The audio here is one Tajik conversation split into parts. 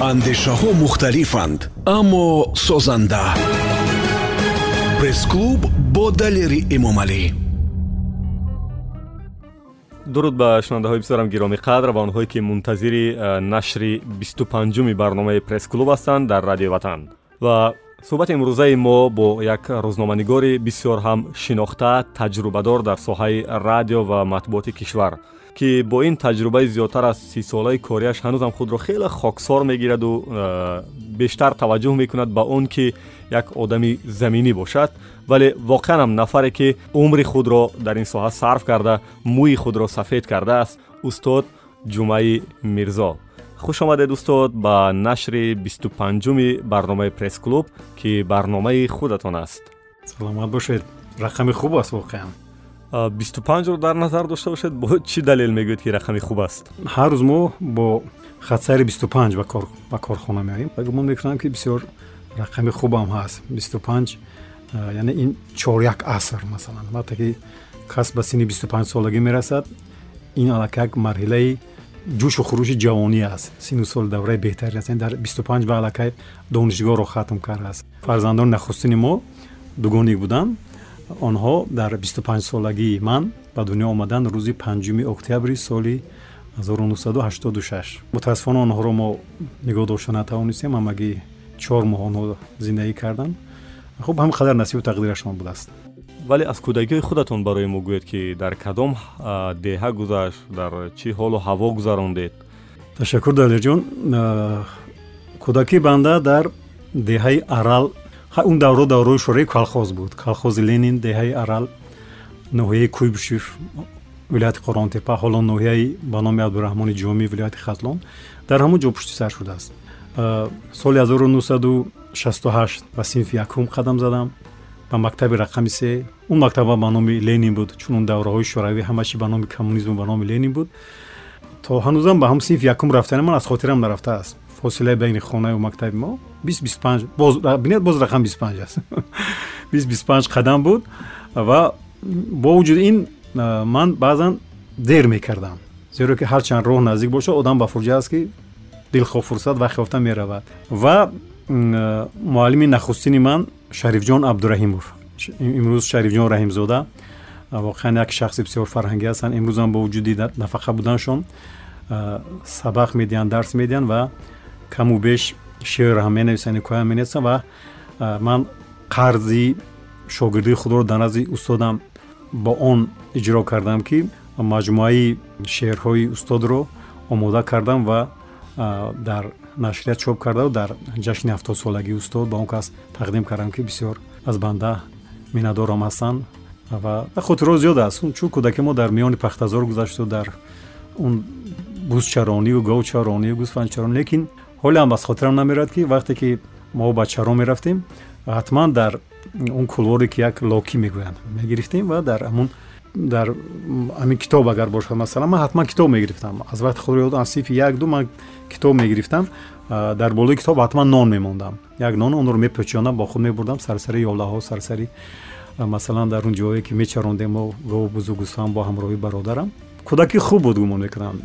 андешаҳо мухталифанд аммо созанда. Пресс-клуб бо далери эмомалӣ дуруд ба шунавандаҳои бисёрам гиромӣ қадр ва онҳое ки мунтазири нашри бисту панҷуми барномаи пресс-клуб ҳастанд дар радиои ватан. Ва суҳбати имрӯзаи мо бо як рӯзноманигори бисёр ҳам шинохта таҷрубадор дар соҳаи радио ва матбуоти кишвар ки бо ин таҷрубаи зиёдтар аз сисолаи корияш ҳанӯзам худро хеле хоксор мегираду э, бештар таваҷҷӯҳ мекунад ба он ки як одами заминӣ бошад вале воқеанам нафаре ки умри худро дар ин соҳа сарф карда мӯи худро сафед кардааст устод ҷумаи мирзо хуш омадед устод ба нашри бисту панҷуми барномаи пресс-клуб ки барномаи худатон аст саломат бошед рақами хуб аст воқеан бисту панҷро дар назар дошта бошед бо чӣ далел мегӯед ки рақами хуб аст? Ҳар рӯз мо бо бисту панҷ ба корхона меоем. Ва гумон мекунам ки бисёр рақами хубам ҳаст. бисту панҷ яъне ин чоряк аср масалан. Вақте ки кас ба синни бисту панҷ солагӣ мерасад ин аллакак марҳилаи ҷӯшу хурӯши ҷавонӣ аст. сину сол давраи беҳтари аст. Дар бисту панҷ ба аллакай донишгоҳро хатм кардааст фарзандони нахустини мо дугонӣ буданд онҳо дар 25солагии ман ба дунё омаданд рӯзи 5 октябри соли 1986 мутаассифона онҳоро мо нигоҳ дошта натавонистем ҳамагӣ чор моҳ онҳо зиндагӣ карданд хуб ҳам қадар насибу тақдирашон будааст. Вале аз кӯдагии худатон барои мо гӯед ки дар кадом деҳа гузашт дар чӣ ҳолу ҳаво гузарондед? Ташаккур далерҷон кӯдакии банда дар деҳаи арал он давро даврои шӯраи калхоз буд. Калхози ленин деҳаи арал ноҳияи куйбушев вилояти қоронтепа ҳоло ноҳияи ба номи абдураҳмони ҷомӣ вилояти хатлон дар ҳамон ҷо пушти сар шудааст. Соли 1968 ба синфи якум қадам задам ба мактаби рақами се. Он мактаба ба номи ленин буд чун он давраҳои шӯравӣ ҳамаши ба номи коммунизму ба номи ленин буд. То ҳанӯзам ба ҳам синфи якум рафтани ман аз хотирам нарафтааст. Фосилаи байни хонаю мактаби мо 25 бинед боз рақам 25 аст. 225 қадам буд ва бо вуҷуди ин ман баъзан дер мекардам. Зеро ки ҳарчанд роҳ наздик бошад одам ба фурҷа аст ки дилхоҳ фурсат вақт ёфта меравад. Ва муаллими нахустини ман шарифҷон абдураҳимов. Имрӯз шарифҷон раҳимзода. Воқеан як шахси бисёр фарҳангӣ ҳастанд. Имрӯзам бо вуҷуди нафақа буданшон. Сабақ медиҳанд дарс медиҳанд ва каму беш шеър ҳам менависанд ҳикоя менависанд ва ман қарзи шогирдии худро дар назди устодам бо он иҷро кардам ки маҷмӯаи шеърҳои устодро омода кардам ва дар нашрият чоп кардаву дар ҷашни ҳафтодсолагии устод ба он кас тақдим кардам ки бисёр аз банда миннатдорам ҳастанд ва хотирҳо зиёд аст. Чун кӯдаки мо дар миёни пахтазор гузашту дар он бузчаронию говчаронию гӯсфандчаронӣ лекин ҳолеам аз хотирам намерад ки вақте ки мо ба чаро мерафтем ҳатман дар он кулворе ки як локӣ мегӯянд мегирифтем ва дар амн дар ҳамин китоб агар бошад масалан ман ҳатман китоб мегирифтам. Аз вақти худро ёдам аз синфи як ду ман китоб мегирифтам. Дар болои китоб ҳатман нон мемондам. Як нон онро мепӯчонам бо худ мебурдам сарсари ёлаҳо сарсари масалан дар он ҷое ки мечарондем мо гов бузугустан бо ҳамроҳи бародарам. Кӯдаки хуб буд гумон мекунам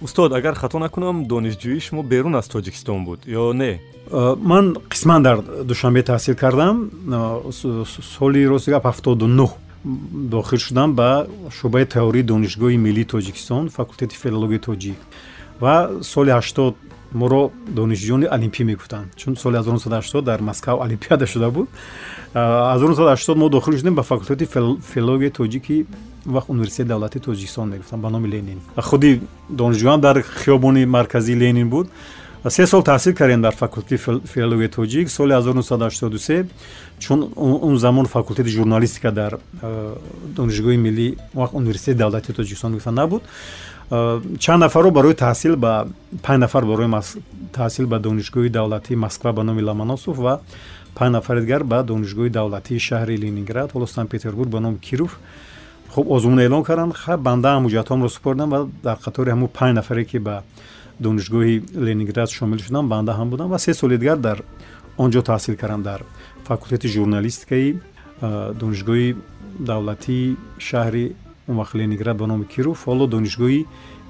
устод агар хато накунам донишҷӯии шумо берун аз тоҷикистон буд ё не? Э, ман қисман дар душанбе таҳсил кардам. Э, соли рости гап ҳафтоду нӯ дохил шудам ба шӯъбаи теории донишгоҳи миллии тоҷикистон факултети филологияи тоҷик. Ва соли ҳаштод моро донишҷӯёни олимпӣ мегуфтанд чун соли 1980 дар москав олимпиада шуда буд. 1980 мо дохил шудем ба факултети филологияи тоҷики вақт университети давлатии тоҷикистон мегуфтам ба номи ленин. Худи донишҷӯям дар хиёбони марказии ленин буд. Се сол таҳсил кардем дар факултети филологияи тоҷик. Соли 1983 чун он замон факултети журналистика дар донишгоҳи миллӣ вақт университети давлатии тоҷикистон мегуфтам набуд чанд нафарро барои таҳсил ба панҷ нафар барои таҳсил ба донишгоҳи давлатии москва ба номи ломоносов ва панҷ нафари дигар ба донишгоҳи давлатии шаҳри ленинград ҳоло санкт петербург ба номи киров хуб озмун эълон карданд ха банда ҳам ҳуҷҷатҳомро супордам ва дар қатори ҳамун панҷ нафаре ки ба донишгоҳи ленинград шомил шудам банда ҳам будам ва се соли дигар дар он ҷо таҳсил кардам дар факултети журналистикаи донишгоҳи давлатии шаҳри он вақт ленинград ба номи киров ҳоло донишгоҳи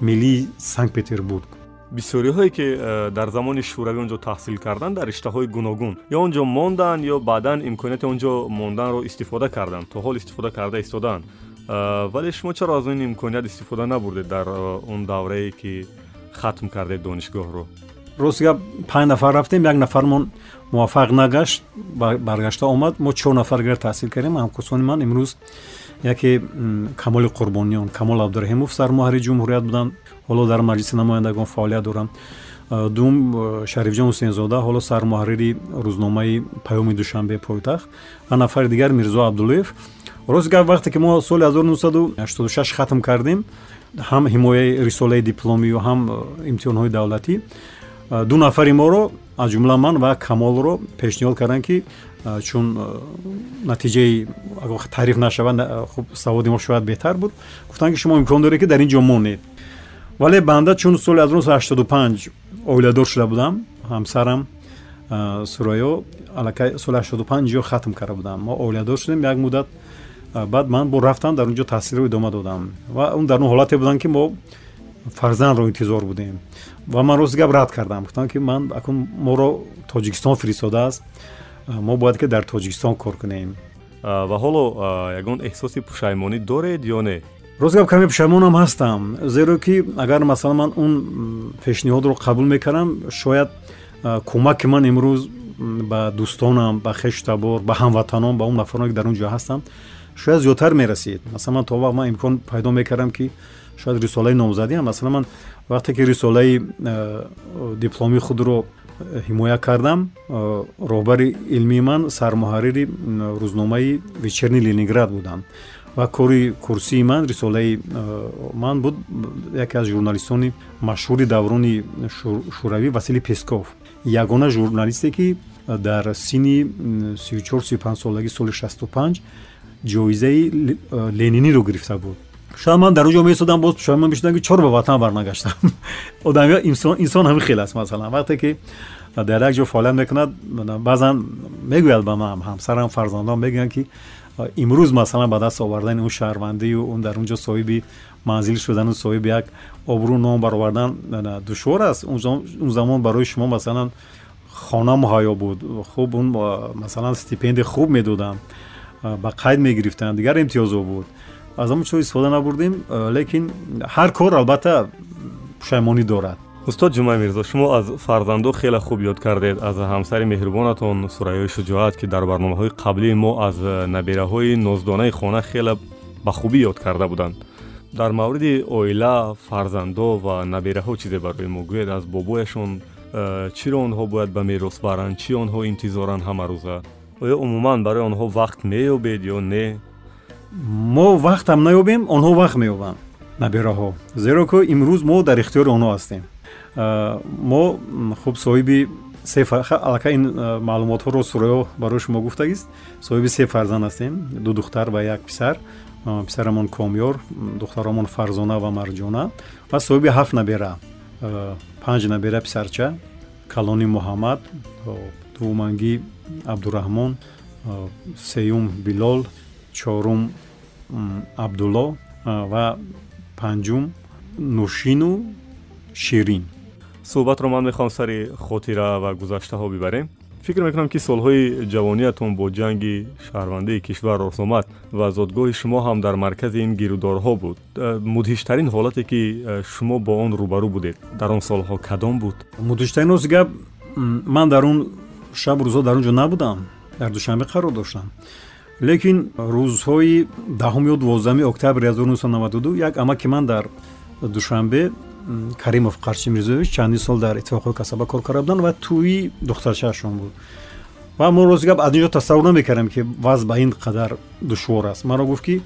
миллии санкт петербург бисёриҳое ки дар замони шӯравӣ он ҷо таҳсил карданд дар риштаҳои гуногун. Ё он ҷо монданд ё баъдан имконияти он ҷо монданро истифода карданд то ҳол истифода карда истодаанд вале шумо чаро аз он имконият истифода набурдед дар э, он даврае ки хатм кардед донишгоҳро? Рост гап панҷ нафар рафтем як нафармон муваффақ нагашт баргашта омад. Мо чор нафар гар таҳсил кардем ҳамкурсони ман имрӯз яке камоли қурбониён камол абдураҳимов сармуҳарри ҷумҳурият буданд. Ҳоло дар маҷлиси намояндагон фаъолият дорам дум шарифҷон ҳусейнзода ҳоло сармуҳаррири рӯзномаи паёми душанбе пойтахт ва нафари дигар мирзо абдуллоев рост гап вақте ки мо соли 1986 хатм кардем ҳам ҳимояи рисолаи дипломию ҳам имтиҳонҳои давлатӣ ду нафари моро аз ҷумла ман ва камолро пешниҳод карданд ки чун натиҷаи агар таъриф нашавад хуб саводи мо шояд беҳтар буд гуфтанд ки шумо имкон доред ки дар ин ҷо монед. Вале банда чун соли 1985 оиладор шуда будам ҳамсарам сурайё аллакай соли 85 ҷо хатм карда будам. Мо оиладор шудем як муддат баъд ман бо рафтам дар он ҷо таҳсилро идома додам ва он дар он ҳолате будам ки мо фарзандро интизор будем ва ман рост гап рад кардам гуфтам ки ман акун моро тоҷикистон фиристодааст мо бояд ки дар тоҷикистон кор кунем ва ҳоло ягон эҳсоси пушаймонӣ доред ё не рост гап каме пушаймонам ҳастам зеро ки агар масалан ман он пешниҳодро қабул мекардам шояд кӯмаки ман имрӯз ба дӯстонам ба хештабор ба ҳамватанон ба он нафароне ки дар он ҷо ҳастам шояд зиёдтар мерасид. Масалан то вақт ман имкон пайдо мекардам ки шояд рисолаи номзадиам. Масалан ман вақте ки рисолаи дипломии худро ҳимоя кардам роҳбари илмии ман сармуҳаррири рӯзномаи вечерни ленинград буданд. Ва кори курсии ман рисолаи ман буд яке аз журналистони машҳури даврони шӯравӣ васили песков. Ягона журналисте ки дар синни сичор сипанҷ солагӣ соли шасту панҷ ҷоизаи лениниро гирифта буд шояд ман дар он ҷо месодам боз пушаймон мешудам ки чор ба ватан барнагаштам одами инсон ҳамин хел аст масалан вақте ки дар як ҷо фаъолият мекунад баъзан мегӯяд ба ман ҳамсарам фарзандам мегӯянд ки имрӯз масалан ба даст овардани он шаҳрвандию он дар он ҷо соҳиби манзил шудану соҳиби як обрӯ ном баровардан душвор аст он замон барои шумо масалан хона муҳайё буд хуб он масалан стипенди хуб медоданд ба қайд мегирифтанд? Дигар имтиёзо буд аз ҳамон чиzo истифода набурдем лекин ҳар кор албатта пушаймонӣ дорад. Устод ҷумай мирзо шумо аз фарзандо хеле хуб ёд кардед. Аз ҳамсари меҳрубонатон сурайёи шуҷоат ки дар барномаҳои қаблии мо аз набераҳои ноздонаи хона хеле ба хубӣ ёд карда буданд. Дар мавриди оила фарзандо ва набераҳо чизе барои мо? Гӯед аз бобояшон чиро онҳо бояд ба мерос баранд? Чӣ онҳо интизоранд ҳамарӯза оё умуман барои онҳо вақт меёбед ё не? Мо вақтам наёбем онҳо вақт меёбанд. Набераҳо зеро ки имрӯз мо дар ихтиёри онҳо ҳастем. Мо хуб соҳиби аллакай ин маълумотҳоро сурайё барои шумо гуфтагист. Соҳиби се фарзанд ҳастем. Ду духтар ва як писар. Писарамон комёр духтарамон фарзона ва марҷона. Ва соҳиби ҳафт набера. Панҷ набера писарча. Калони муҳаммад. Дуввумангӣ абдураҳмон сеюм билол чорум абдулло ва панҷум нушину ширин. Суҳбатро ман мехоҳам сари хотира ва гузаштаҳо бибарем. Фикр мекунам ки солҳои ҷавониятон бо ҷанги шаҳрвандии кишвар рост омад ва зодгоҳи шумо ҳам дар маркази ин гирӯдорҳо буд. Э, мудҳиштарин ҳолате ки э, шумо бо он рӯбарӯ будед. Дар он солҳо кадом буд. Мудҳиштарин рост гап ман дар он шаб рӯзҳо дар он ҷо набудам дар душанбе қарор доштам. Лекин рӯзҳои даҳум ё дувоздами октябри 1992 як амаки ман дар душанбе каримов қарчи мирзоевич чандин сол дар иттифоқҳои касаба кор карда буданд ва тӯи духтарчаашон буд. Ва мо рози гап аз ин ҷо тасаввур намекардем ки ваз ба ин қадар душвор аст. Маро гуфт ки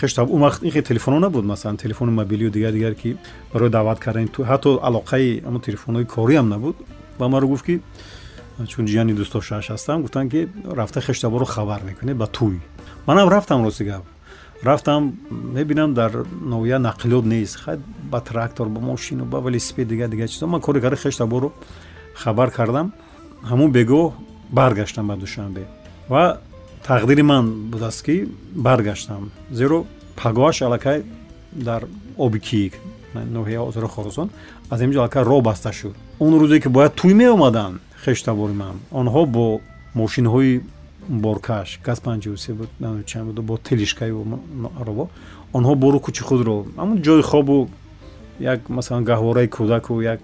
хештаб он вақт ин телефоно набуд масалан телефони мобилию дигар дигар ки барои даъват кардан ҳатто алоқаи ҳамн телефонҳои кориам набуд. Ва маро гуфт ки чун ҷияни дӯстошааш ҳастам гуфтанд ки рафта хештаборо хабар мекунед ба тӯй. Манам рафтам рози гап рафтам мебинам дар ноҳия нақлиёт нест. Хай ба трактор ба мошину ба велосипед дигар дигар чизо ман кори карда хештаборо хабар кардам. Ҳамун бегоҳ баргаштам ба душанбе. Ва тақдири ман будааст ки баргаштам. Зеро пагоаш аллакай дар оби киик ноҳияи озори хорузон аз инҷо алка роҳ баста шуд. Он рӯзе ки бояд туй меомаданд хештабори ман. Онҳо бо мошинҳои боркаш газ панҷосе буд чанд буд бо телишкаю аробо онҳо бору кӯчи худро. Ҳамун ҷои хобу як масалан гаҳвораи кӯдаку як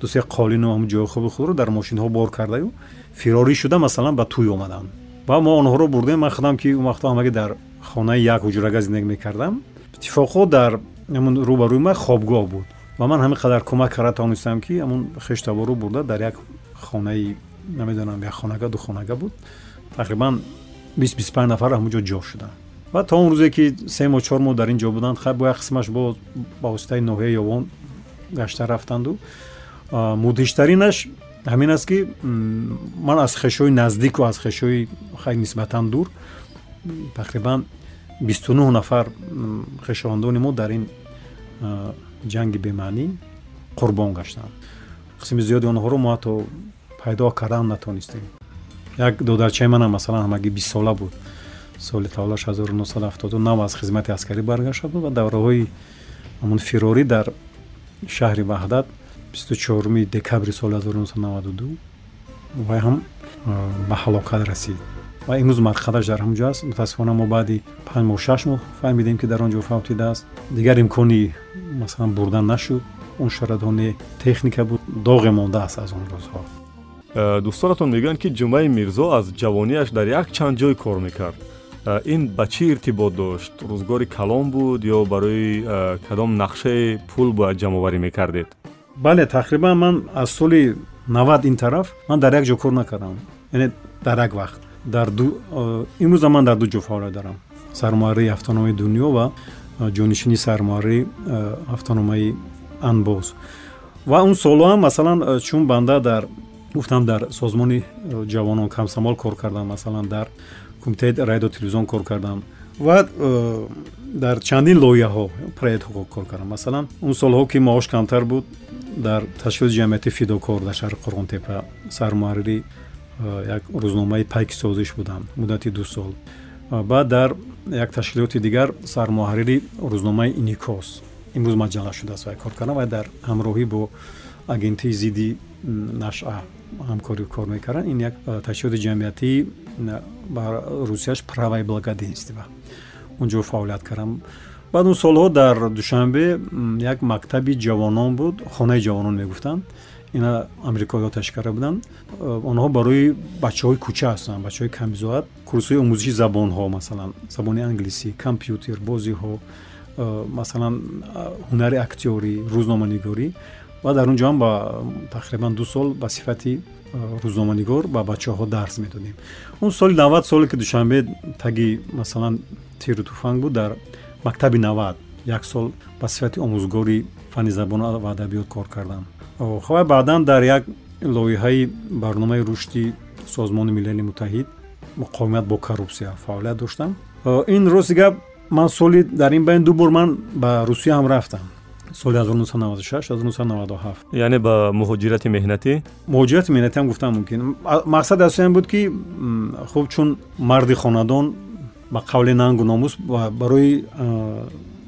дусе қолину ҳамун ҷои хоби худро дар мошинҳо бор кардаю фирорӣ шуда масалан ба туй омаданд ва мо онҳоро бурдем. Ман худам ки он вақто ҳамаги дар хонаи як ҳуҷрага зиндагӣ мекардам. Иттифоқо дар ҳамун рӯбарӯи ман хобгоҳ буд. Ва ман ҳамин қадар кӯмак карда тавонистам ки ҳамун хештабору бурда дар як хонаи намедонам як хонага ду хонага буд. Тақрибан панҷ нафар ҳамун ҷо шуданд ва то он рӯзе ки се мо чор моҳ дар ин ҷо буданд хай бо як қисмаш боз ба воситаи ноҳияи ёвон гашта рафтанду. Мудҳиштаринаш ҳамин аст ки ман аз хешҳои наздику аз хешҳои хай нисбатан дур. Тақрибан бисту нӯҳ нафар хешовандони мо дар ин ҷанги бемаънӣ қурбон гаштанд қисми зиёди онҳоро мо ҳатто пайдо кардан натонистем. Як додарчаи манам масалан ҳамагӣ бистсола буд. Соли таваллаш 1979 аз хизмати аскарӣ баргашта буд ва давраҳои ҳамун фирорӣ дар шаҳри ваҳдат 24 декабри соли 1992 вай ҳам ба ҳалокат расид. Ва имрӯз марқадаш дар ҳамҷо аст. Мутаассифона мо баъди панҷ моҳ шаш моҳ фаҳмидем ки дар он ҷо фавт дидааст дигар имкони масалан бурдан нашуд. Он шарадони техника буд. Доғе мондааст аз он рӯзҳо дӯстонатон мегӯянд ки ҷумаи мирзо аз ҷавонияш дар як чанд ҷой кор мекард. Э, ин ба чӣ иртибот дошт? Рӯзгори калон буд ё барои э, кадом нақшае пул бояд ҷамъоварӣ мекардед? Бале тақрибан ман аз соли навад ин тараф ман дар як ҷо кор накардам. Яъне дар як вақт. Дар имрӯза ман дар ду ҷо фаъолият дорам. Сармуаррии автономаи дунё ва ҷонишини сармуаррии автономаи анбоз ва он солҳо ҳам масалан чун банда дар гуфтам дар созмони ҷавонон камсамол кор кардам. Масалан дар кумитаи радио телевизион кор кардам. Ва дар чандин лоиҳаҳо проектҳо кор кардам. Масалан он солҳо ки маош камтар буд дар ташкилоти ҷамъияти фидокор дар шаҳри қурғонтепа сармуаррии як рӯзномаи пайки созиш будам муддати ду сол. Баъд дар як ташкилоти дигар сармуҳаррири рӯзномаи иникос имрӯз маҷалла шудааст вай кор кардам. Вай дар ҳамроҳӣ бо агентии зидди нашъа ҳамкорӣ кор мекарданд ин як ташкилоти ҷамъиятии ба русияш правай благоденства онҷо фаъолият кардам баъд он солҳо дар душанбе як мактаби ҷавонон буд хонаи ҷавонон мегуфтанд. Ина амрикоиёташ карда буданд. Онҳо барои бачаҳои кӯча ҳастанд бачаҳои камизоат. Курсҳои омӯзиши забонҳо масалан забони англисӣ компютер бозиҳо масалан ҳунари актёрӣ рӯзноманигорӣ ва дар он ҷо ҳам ба тақрибан ду сол ба сифати рӯзноманигор ба бачаҳо дарс медодем он соли навад соле ки душанбе таги масалан тиру туфанг буд дар мактаби навад як сол ба сифати омӯзгори фанни забон ва адабиёт кор кардам ва баъдан дар як лоиҳаи барномаи рушди созмони милали муттаҳид муқовимат бо коррупсия фаъолият доштам ин рости гап ман соли дар ин байн ду бор ман ба русия ҳам рафтам соли 1996 1997 яъне ба муҳоҷирати меҳнатӣ муҳоҷирати меҳнатӣ ҳам гуфтам мумкин. Мақсад асоян буд ки хуб чун марди хонадон ба қавли нангу номус барои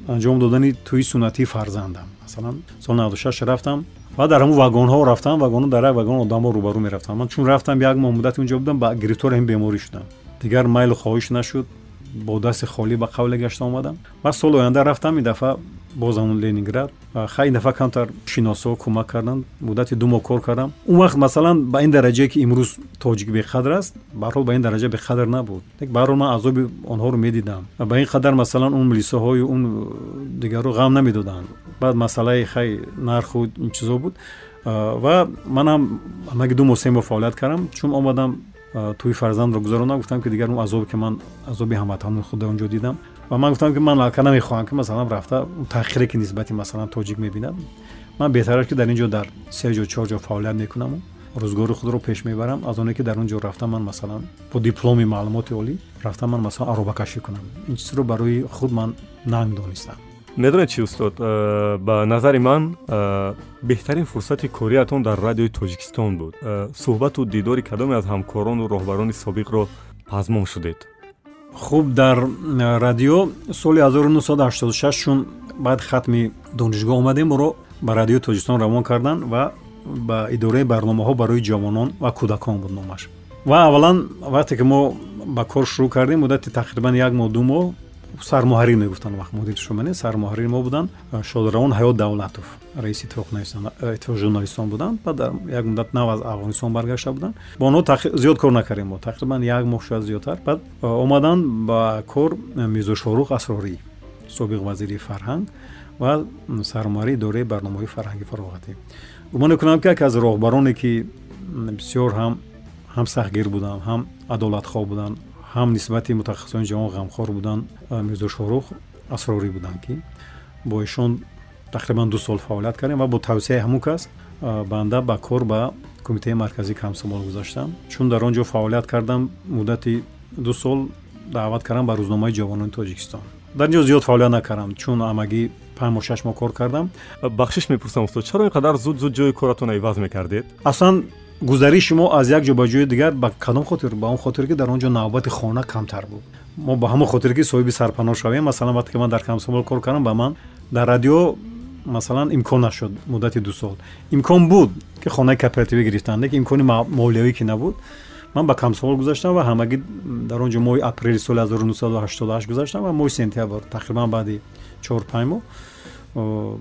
анҷом додани тӯи суннатии фарзандам. Масалан соли 96 рафтам ва дар ҳамун вагонҳо рафтам вагоно дар як вагон одамҳо рӯбарӯ мерафтам. Ман чун рафтам як моҳ муддати унҷо будам ба гирифтори ҳамин беморӣ шудам. Дигар майлу хоҳиш нашуд бо дасти холӣ ба қавле гашта омадам. Ва соли оянда рафтам ин дафъа боз ҳамун ленинград хай ин дафъа камтар шиносо кӯмак карданд. Муддати ду моҳ кор кардам. Он вақт масалан ба ин дараҷае ки имрӯз тоҷик беқадр аст барҳол ба ин дараҷа беқадр набуд. Барҳол ман азоби онҳоро медидам. Ба ин қадар масалан он милисаҳою он дигаро ғам намедоданд. Баъд масъалаи хай нарху ин чизо буд. Ва манам ҳамаги ду моҳ се моҳ фаъолият кардам. Чун омадам тӯи фарзандро гузаронам гуфтам ки дигар он азобе ки ман азоби ҳамватанони худа онҷо дидам. Ва ман гуфтам ки ман алка намехоҳам ки масалан рафта таъхире ки нисбати масалан тоҷик мебинад. Ман беҳтараш ки дар ин ҷо дар се ҷо чор ҷо фаъолият мекунаму рӯзгори худро пеш мебарам. Аз оне ки дар он ҷо рафта ман масалан бо дипломи маълумоти олӣ рафта ман масалан аробакашӣ кунам. Ин чизро барои худ ман нанг донистам медонед чи устод? Э, ба назари ман э, беҳтарин фурсати кориятон дар радиои тоҷикистон буд. Э, суҳбату дидори кадоме аз ҳамкорону роҳбарони собиқро пазмон шудед. Хуб дар радио соли 1986 чун баъд хатми донишгоҳ омадем моро ба радиои тоҷикистон равон кардан ва ба идораи барномаҳо барои ҷавонон ва кӯдакон буд номаш. Ва аввалан вақте ки мо ба кор шурӯъ кардем муддати тақрибан як моҳ ду моҳ сармуҳаррир мегуфтанд. Вақт мудир шумане сармуҳаррир мо буданд. Шодравон ҳаёт давлатов раиси иттифоқи журналистон буданд. Баъд як муддат нав аз афғонистон баргашта буданд. Бо онҳо зиёд кор накардем мо тақрибан як моҳ шояд зиёдтар. Баъд омаданд ба кор мирзо шорух асрорӣ собиқ вазири фарҳанг ва сармуҳарри идораи барномаҳои фарҳанги фароғатӣ. Гумон мекунам ки яке аз роҳбароне ки бисёр ҳам ҳам сахтгир буданд ҳам адолатхоҳ буданд ҳам нисбати мутахассисони ҷавон ғамхор буданд мирзо шорух асрорӣ буданд ки бо ишон тақрибан ду сол фаъолият кардем ва бо тавсияи ҳамун кас банда ба кор ба кумитаи марказии камсомол гузаштам. Чун дар он ҷо фаъолият кардам муддати ду сол даъват кардам ба рӯзномаи ҷавонони тоҷикистон. Дар ин ҷо зиёд фаъолият накардам чун амагӣ панҷ мо шаш моҳ кор кардам. Бахшиш мепурсам устод чаро ин қадар зуд зуд ҷои коратон айваз мекардед? Аслан гузариши мо аз як ҷо ба ҷои дигар ба кадом хотир ба он хотире ки дар он ҷо навбати хона камтар буд. мо ба ҳамон хотире ки соҳиби сарпаноҳ шавем масалан вақте ки ман дар камсомол кор кардам ба ман дар радио масалан имкон нашуд муддати ду сол. имкон буд ки хонаи кооперативӣ гирифтанд. Лекин имкони молиявӣ ки набуд ман ба камсомол гузаштам ва ҳамагӣ дар он ҷо моҳи апрели соли 1988 гузаштам ва моҳи сентябр тақрибан баъди чор панҷ моҳ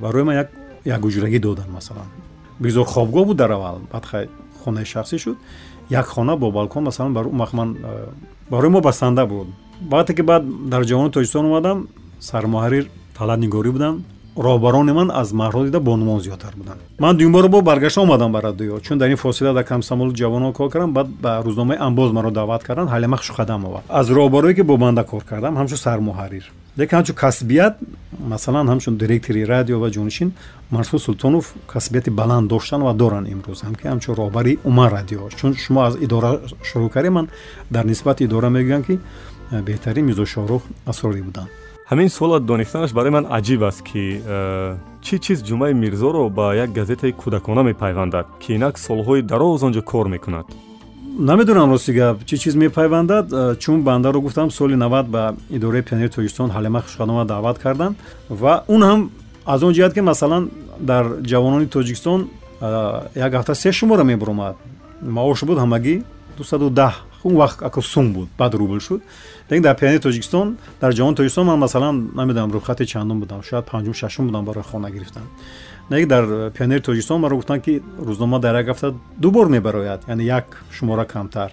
барои ман як ҳуҷрагӣ доданд масалан. бигзор хобгоҳ буд дар аввал баъд хонаи шахсӣ шуд. Як хона бо балкон масалан ман барои мо басанда буд. Вақте ки баъд дар ҷавони тоҷикистон омадам сармуҳаррир талат нигорӣ будам роҳбарони ман аз маҳро дида бонумон зиёдтар буданд. Ман дуюмбора бо баргашта омадам ба радио чун дар ин фосила дар камсамоли ҷавонон кор кардам баъд ба рӯзномаи амбоз маро даъват карданд ҳалимахшу қадам овард. Аз роҳбарое ки бо банда кор кардам ҳамчун сармуҳаррир лекин ҳамчун касбият масалан ҳамчун директори радио ва ҷонишин марсуд султонов касбияти баланд доштанд ва доранд имрӯз. Ҳам ки ҳамчун роҳбари умар радио. Чун шумо аз идора шурӯъ кардем ман дар нисбати идора мегӯям ки э, беҳтарин мирзо шоҳрух асрорӣ буданд. Ҳамин суола донистанаш барои ман аҷиб аст ки э, чӣ чиз ҷумаи мирзоро ба як газетаи кӯдакона мепайвандад ки инак солҳои дароз он ҷо кор мекунад намедонам рости гап чӣ чиз мепайвандад э, чун бандаро гуфтам соли навад ба идораи пионери тоҷикистон ҳалима хушқадома даъват карданд ва он ҳам аз он ҷиҳат ки масалан дар ҷавонони тоҷикистон э, як ҳафта се шумора мебуромад маош буд ҳамагӣ дусаду даҳ он вақт ако сум буд баъд рубл шуд лекин дар пиёни тоҷикистон дар ҷавони тоҷикистон ман масалан намедонам рӯхати чандум будам шояд панҷум шашум будам барои хона гирифтан лекин дар пионери тоҷикистон маро гуфтанд ки рӯзнома дар як ҳафта ду бор мебарояд яъне як шумора камтар.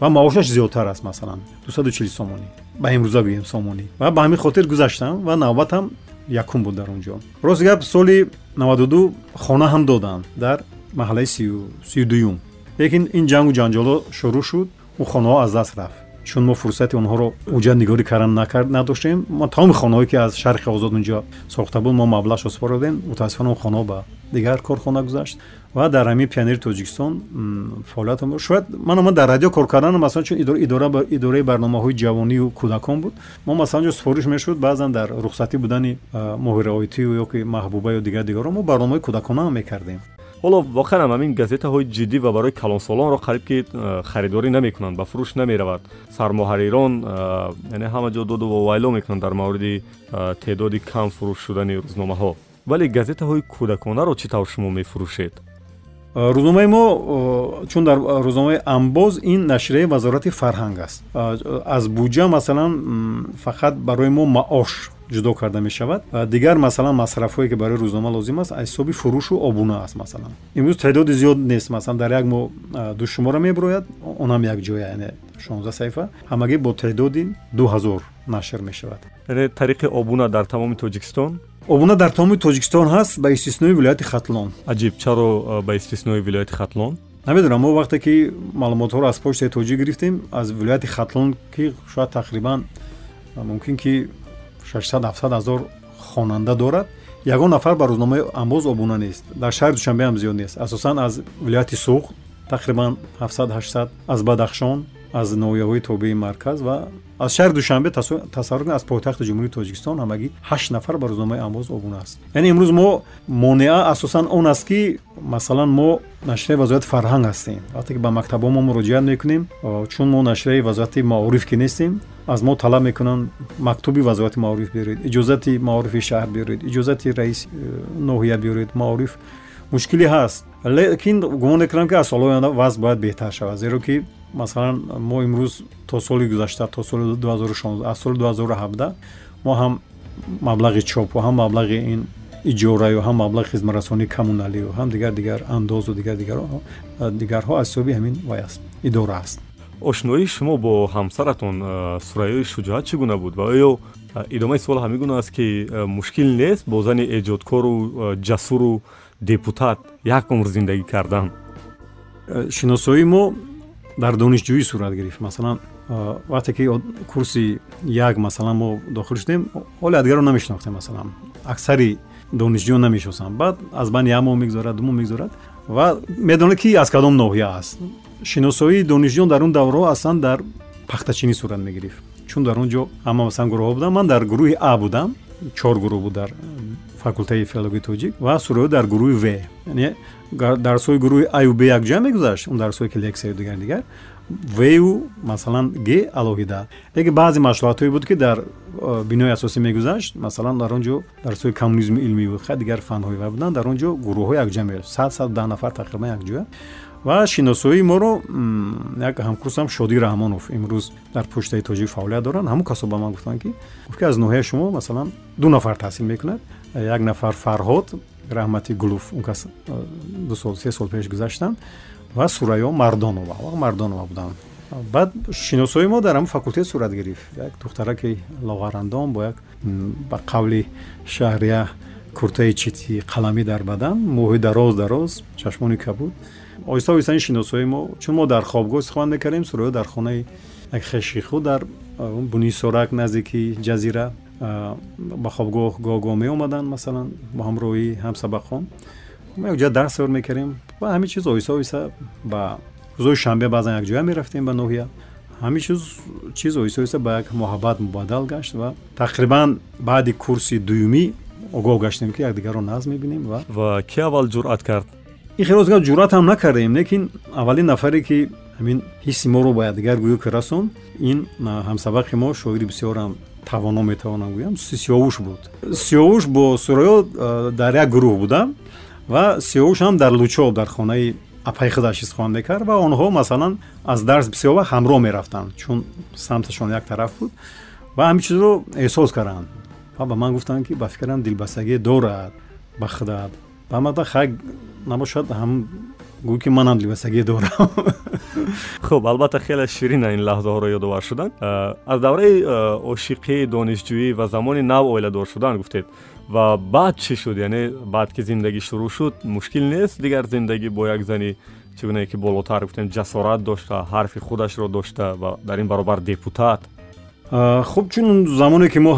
Ва маошаш зиёдтар аст масалан дусаду чил сомонӣ ба имрӯза гӯем сомонӣ. Ва ба ҳамин хотир гузаштам ва навбатам якум буд дар он ҷо рости гап соли навадуду хона ҳам доданд дар маҳаллаи сию дуюм лекин ин ҷангу ҷанҷолҳо шурӯъ шуд он хонаҳо аз даст рафт чун мо фурсати онҳоро уҷа нигорӣ кардан надоштем. Мо тамоми хонаҳое ки аз шарқи озод унҷо сохта буд мо маблағшо супордем мутаассифона он хонаҳо ба дигар корхона гузашт ва дар ҳамин пионери тоҷикистон фаъолиятам шояд ман омад дар радио кор карданам масалан чун идораи барномаҳои ҷавонию кӯдакон буд. Мо масалан ҷо супориш мешуд баъзан дар рухсатӣ будани моҳи раоитию ё ки маҳбуба ё дигар дигарон мо барномаҳои кӯдаконам мекардем ҳоло воқеан ҳамин газетаҳои ҷиддӣ ва барои калонсолонро қариб ки э, харидорӣ намекунанд ба фурӯш намеравад. Сармуҳаррирон э, яъне ҳама ҷо доду вовайло мекунанд дар мавриди э, теъдоди кам фурӯш шудани рӯзномаҳо. Вале газетаҳои кӯдаконаро чӣ тавр шумо мефурӯшед? Рӯзномаи мо чун дар рӯзномаи амбоз ин нашрияи вазорати фарҳанг аст. Аз буҷа масалан фақат барои мо маош ҷудо карда мешавад. Дигар масалан масрафҳое ки барои рӯзнома лозим аст аз ҳисоби фурӯшу обуна аст масалан. Имрӯз теъдоди зиёд нест масалан дар як мо ду шумора мебирояд онам як ҷоя яъне шонзда саҳифа. Ҳамагӣ бо теъдоди ду ҳазор нашр мешавад. Яъне тариқи обуна дар тамоми тоҷикистон? Обуна дар тамоми тоҷикистон ҳаст ба истиснои вилояти хатлон. Аҷиб чаро ба истиснои вилояти хатлон? Намедонам мо вақте ки маълумотҳоро аз почтаи тоҷик гирифтем аз вилояти хатлон ки шояд тақрибан мумкин ки 600 ҳазор хонанда дорад. Ягон нафар ба рӯзномаи амбоз обуна нест. Дар шаҳри душанбе ҳам зиёд нест. Асосан аз вилояти суғ тақрибан 700-800 аз бадахшон аз ноҳияҳои тобеи марказ ва аз шаҳри душанбе тасаввур кунед аз пойтахти ҷумҳурии тоҷикистон ҳамагӣ ҳашт нафар ба рӯзномаи амвоз обуна аст. Яъне имрӯз мо монеа асосан он аст ки масалан мо нашрияи вазоияти фарҳанг ҳастем. Вақте ки ба мактабҳо мо муроҷиат мекунем чун мо нашрияи вазоияти маориф ки нестем аз мо талаб мекунанд мактуби вазоияти маориф биёред иҷозати маорифи шаҳр биёред иҷозати раиси э, ноҳия биёред маориф мушкилӣ ҳаст. Лекин гумон мекунам ки аз солҳои оянда вазъ бояд беҳтар шавад зеро ки масалан мо имрӯз то соли гузашта то соли 2016 аз соли 2017 мо ҳам маблағи чопу ҳам маблағи ин иҷораю ҳам маблағи хизматрасонии коммуналию ҳам дигар дигар андозу дигар дигарҳо аз ҳисоби ҳамин вай аст идора аст. Ошноии шумо бо ҳамсаратон сурайёи шуҷоат чӣ гуна буд? Ва оё идомаи суол ҳамин гуна аст ки мушкил нест бо зани эҷодкору ҷасуру депутат як умр зиндагӣ кардан? Шиносоии мо дар донишҷӯӣ сурат гирифт. Масалан вақте ки курси як масалан мо дохил шудем ҳоли адигарро намешинохтем масалан. Аксари донишҷӯён намешиносанд баъд аз байни як моҳ мегузарад ду моҳ мегузарад ва медонад ки аз кадом ноҳия аст. Шиносоии донишҷӯён дар он даврҳо аслан дар пахтачинӣ сурат мегирифт. Чун дар он ҷо ҳама масалан гурӯҳҳо буданд. Ман дар гурӯҳи а будам. Чор гурӯҳ буд дар факултаи филологии тоҷик ва сурӯё дар гурӯҳи в. Яъне дарсҳои гурӯҳи аю б якҷоя мегузашт он дарсҳое ки лексияю дигар дигар. Ву масалан г алоҳида. Лекин баъзе машғулотҳое буд ки дар бинои асосӣ мегузашт масалан дар он ҷо дарсҳои коммунизми илмиву ха дигар фанҳои ва буданд дар он ҷо гурӯҳҳо якҷоя мегашт сад сад даҳ нафар тақрибан якҷоя ва шиносоии моро як ҳамкурсам шодӣ раҳмонов имрӯз дар почтаи тоҷик фаъолият доранд. Ҳамун касо ба ман гуфтанд ки гуфт ки аз ноҳияи шумо масалан ду нафар таҳсил мекунад як нафар фарҳод раҳмати гулуф он кас ду сол се сол пеш гузаштанд ва сурайё мардонова. Мардонова буданд баъд шиносои мо дар ҳамн факултет сурат гирифт. Як духтараки лоғарандон бо як ба қавли шаҳрия куртаи чити қаламӣ дар бадан мӯҳи дароз дароз чашмони кабуд. Оҳиста оҳиста ин шиносои мо чун мо дар хобгоҳ истифода мекардем сурайё дар хонаи як хеши худ дар буни сорак наздики ҷазира ба хобгоҳ гоҳ-гоҳ меомаданд масалан бо ҳамроҳии ҳамсабақон. Мо якҷоя дарс савр мекардем ва ҳамин чиз оҳиста оҳиста ба рӯзҳои шанбе баъзан якҷоя мерафтем ба ноҳия. Ҳамин чиз чиз оҳиста оҳиста ба як муҳаббат мубаддал гашт ва тақрибан баъди курси дуюмӣ огоҳ гаштем ки якдигарро нағз мебинем ва ва ки аввал ҷуръат кард? Ин хело гап ҷуръатам накардем лекин аввалин нафаре ки ҳамин ҳисси моро ба якдигар гӯё ки расон ин ҳамсабақи мо шоири бисёрам тавоно метавонам гӯям сиёвуш буд. Сиёвуш бо сурайё дар як гурӯҳ будам ва сиёвуш ҳам дар лучоб дар хонаи апаи худаш истифода мекард ва онҳо масалан аз дарс бисёр вақт ҳамроҳ мерафтанд чун самташон як тараф буд ва ҳамин чизро эҳсос карданд ва ба ман гуфтанд ки ба фикрам дилбастагӣ дорад ба худат ба мада хай набошад ҳам гӯй ки манам либасагӣ дорам. Хуб албатта хеле ширина ин лаҳзаҳоро ёдовар шудан. Аз давраи ошиқӣ донишҷӯӣ ва замони нав оиладор шудан гуфтед. Ва баъд чӣ шуд? Яъне баъд ки зиндагӣ шурӯъ шуд мушкил нест. Дигар зиндагӣ бо як зани чӣ гунае ки болотар гуфтем ҷасорат дошта ҳарфи худашро дошта ва дар ин баробар депутат. Хуб чун замоне ки мо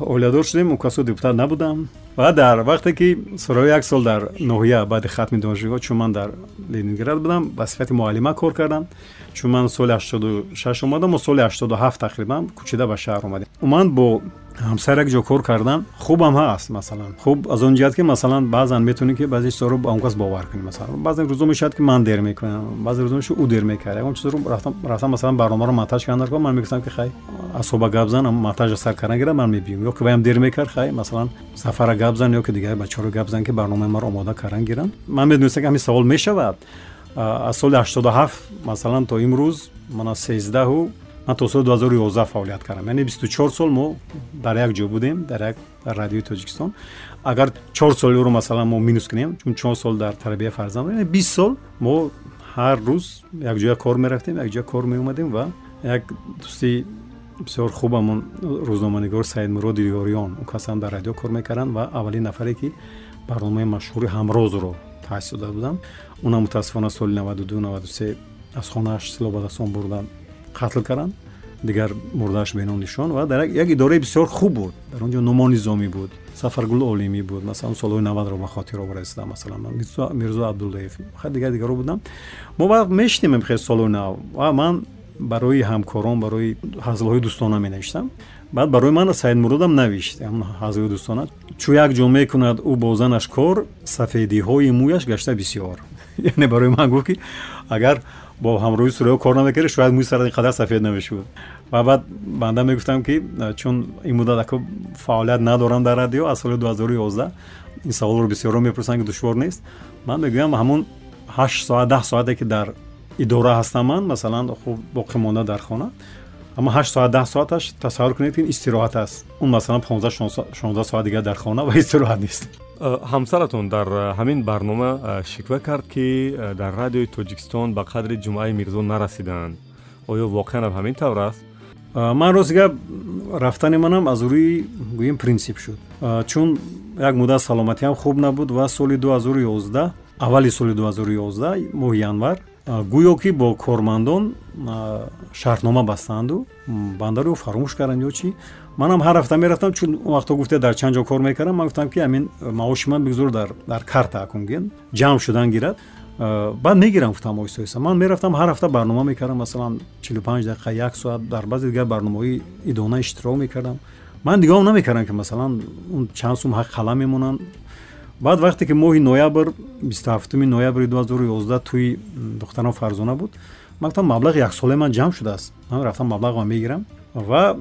оиладор шудем он касо депутат набудам ва дар вақте ки сурои як сол дар ноҳия баъди хатми донишгоҳ чун ман дар ленинград будам ба сифати муаллима кор кардам чун ман соли ҳаштоду шаш омадам мо соли ҳаштоду ҳафт тақрибан кӯчида ба шаҳр омадем уман бо ҳамсар як ҷо кор кардан хубам ҳаст масалан. Хуб аз он ҷиҳат ки масалан баъзан метавонӣ ки баъзе чизоро ба он кас бовар кунӣ масалан баъзан рӯзо мешавад ки ман дер мекунам баъзе рӯзо мешавад ӯ дер мекард. Ягон чизро рафтам масалан барномаро монтаж кардан кор ман мегуфтам ки хай асоба гап зан монтажа сар кардан гира ман мебиём. Ё ки ваям дер мекард хай масалан сафара гап зан ё ки дигар бачаҳоро гап зан ки барномаи маро омода кардан гиранд. Ман медонистам ки ҳамин савол мешавад. Аз соли ҳаштоду ҳафт масалан то имрӯз мана сездаҳу ман то соли 2011 фаъолият кардам яъне бисту чор сол мо дар як ҷо будем дар як радиои тоҷикистон. Агар чор солиро масалан мо минус кунем чун чор сол дар тарбия фарзанд яъне бист сол мо ҳар рӯз якҷоя кор мерафтем якҷоя кор меомадем ва як дӯсти бисёр хубамон рӯзноманигор саидмуроди ёриён он касам дар радио кор мекарданд ва аввалин нафаре ки барномаи машҳури ҳамрозро таъсис дода будам онам мутаассифона соли 92-93 аз хонааш сило ба даст он бурдан қатл карданд дигар мурдааш бенон нишон ва дар як идораи бисёр хуб буд. Дар он ҷо нумо низомӣ буд сафаргул олимӣ буд масалан солҳои навадро ба хотир овардаиста масалан мирзо абдуллаев ха дигар дигарро будам. Мо вақт мешинем хел солҳои нав ва ман барои ҳамкорон барои ҳазлҳои дӯстона менавиштам. Баъд барои ман саид муродам навишт ҳазлҳои дӯстона. Чӯ як ҷо мекунад ӯ бо занаш кор сафедиҳои мӯяш гашта бисёр яъне барои ман гуфт ки агар бо ҳамроҳи сурё кор намекардӣ шояд мӯи сарат ин қадар сафед намешуд ва баъд банда мегуфтам ки чун ин муддат ако фаъолият надорам дар радио аз соли 2011 ин саволро бисёрро мепурсанд ки душвор нест ман мегӯям ҳамун ҳашт соат даҳ соате ки дар идора ҳастам ман масалан хуб боқӣ монда дар хона аммо ҳашт соат даҳ соаташ тасаввур кунед ки истироҳат аст он масалан понздаҳ шонздаҳ соат дигар дар хона ва истироҳат нест ҳамсаратон дар ҳамин барнома шиква кард ки дар радиои тоҷикистон ба қадри ҷумъаи мирзо нарасиданд оё воқеан ҳамин тавр аст? Ман рост гап рафтани манам аз рӯи гӯем принсип шуд. Чун як муддат саломатиам хуб набуд ва соли 2011 аввали соли 2011 моҳи январ гӯё ки бо кормандон шартнома бастаанду бандаро фаромӯш карданд ё чӣ манам ҳар ҳафта мерафтам чун вақто гуфте дар чанд ҷо кор мекардам ман гуфтам ки амин маоши ман бигзор дар карта акун ген ҷамъ шудан гирад. Баъд мегирам гуфтам оҳиста оҳиста. Ман мерафтам ҳар ҳафта барнома мекардам масалан чилупанҷ дақиқа як соат дар баъзе дигар барномаҳои идона иштирок мекардам. Ман он намекардам ки масалан он чанд сум ҳақ қалам мемонанд. Баъд вақте ки моҳи ноябр бистуҳафтуми ноябри 2011 тӯи духтарам фарзона буд ман гуфтам маблағи яксолаи ман ҷамъ шудааст. Ман рафтам маблағро мегирам. Ва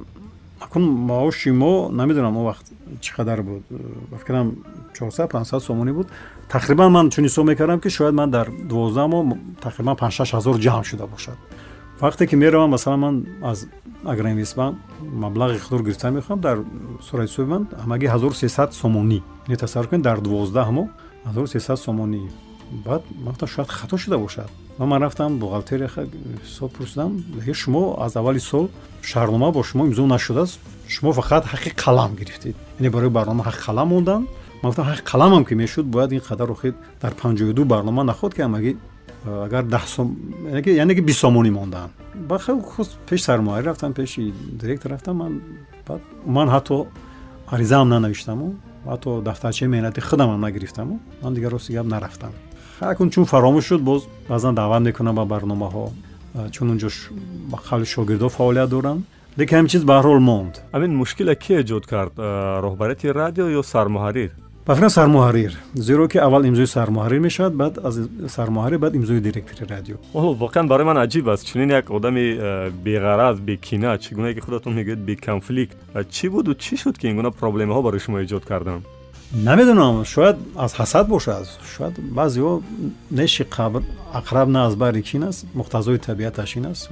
акун маоши мо намедонам он вақт чӣ қадар буд. Фикрам 400 500 сомонӣ буд. Тақрибан ман чун ҳисоб мекардам ки шояд ман дар 12 моҳ тақрибан 56 ҳазор ҷамъ шуда бошад. Вақте ки меравам масалан ман аз агроинвестбанк маблағи худро гирифта мехоҳам дар сурати ҳисоби ман ҳамагӣ 1300 сомонӣ. Не тасаввур кунед дар 12 моҳ 1300 сомонӣ. Баъд гуфтам шояд хато шуда бошад ва ман рафтам бухгалтерия ҳисоб пурсидам. Шумо аз аввали сол шаҳрнома бо шумо имзо нашудааст. Шумо фақат ҳаққи қалам гирифтед. Яъне барои барнома ҳаққи қалам мондан ман гуфтам ҳаққи қаламам ки мешуд бояд ин қадар охед дар 52 барнома наход ки амагӣ агар яъне ки бист сомонӣ мондаанд ба пеш сармоярӣ рафтам пеши директор рафтам. Ман баъд ман ҳатто аризаам нанавиштаму ҳатто дафтарчаи меҳнати худамам нагирифтаму. Ман дигар рости гап нарафтам акун чун фаромӯш шуд боз баъзан даъват мекунам ба барномаҳо. Чун унҷо ба қавли шогирдо фаъолият дорам. Лекин ҳамин чиз ба ҳар ҳол монд. Ҳамин мушкила ки эҷод кард? Роҳбарияти радио ё сармуҳаррир ба фикрам сармуҳаррир зеро ки аввал имзои сармуҳаррир мешавад баъд аз сармуҳаррир баъд имзои директори радио. Воқеан барои ман аҷиб аст. Чунин як одами беғараз бекина чӣ гуна ки худатон мегӯед беконфликт. Чӣ буду? Чӣ шуд ки ин гуна проблемаҳо барои шумо эҷод карданд намедонам шояд аз ҳасад бошад. Шояд баъзеҳо неши ақраб на аз баҳри чин аст муқтазои табиаташ ин аст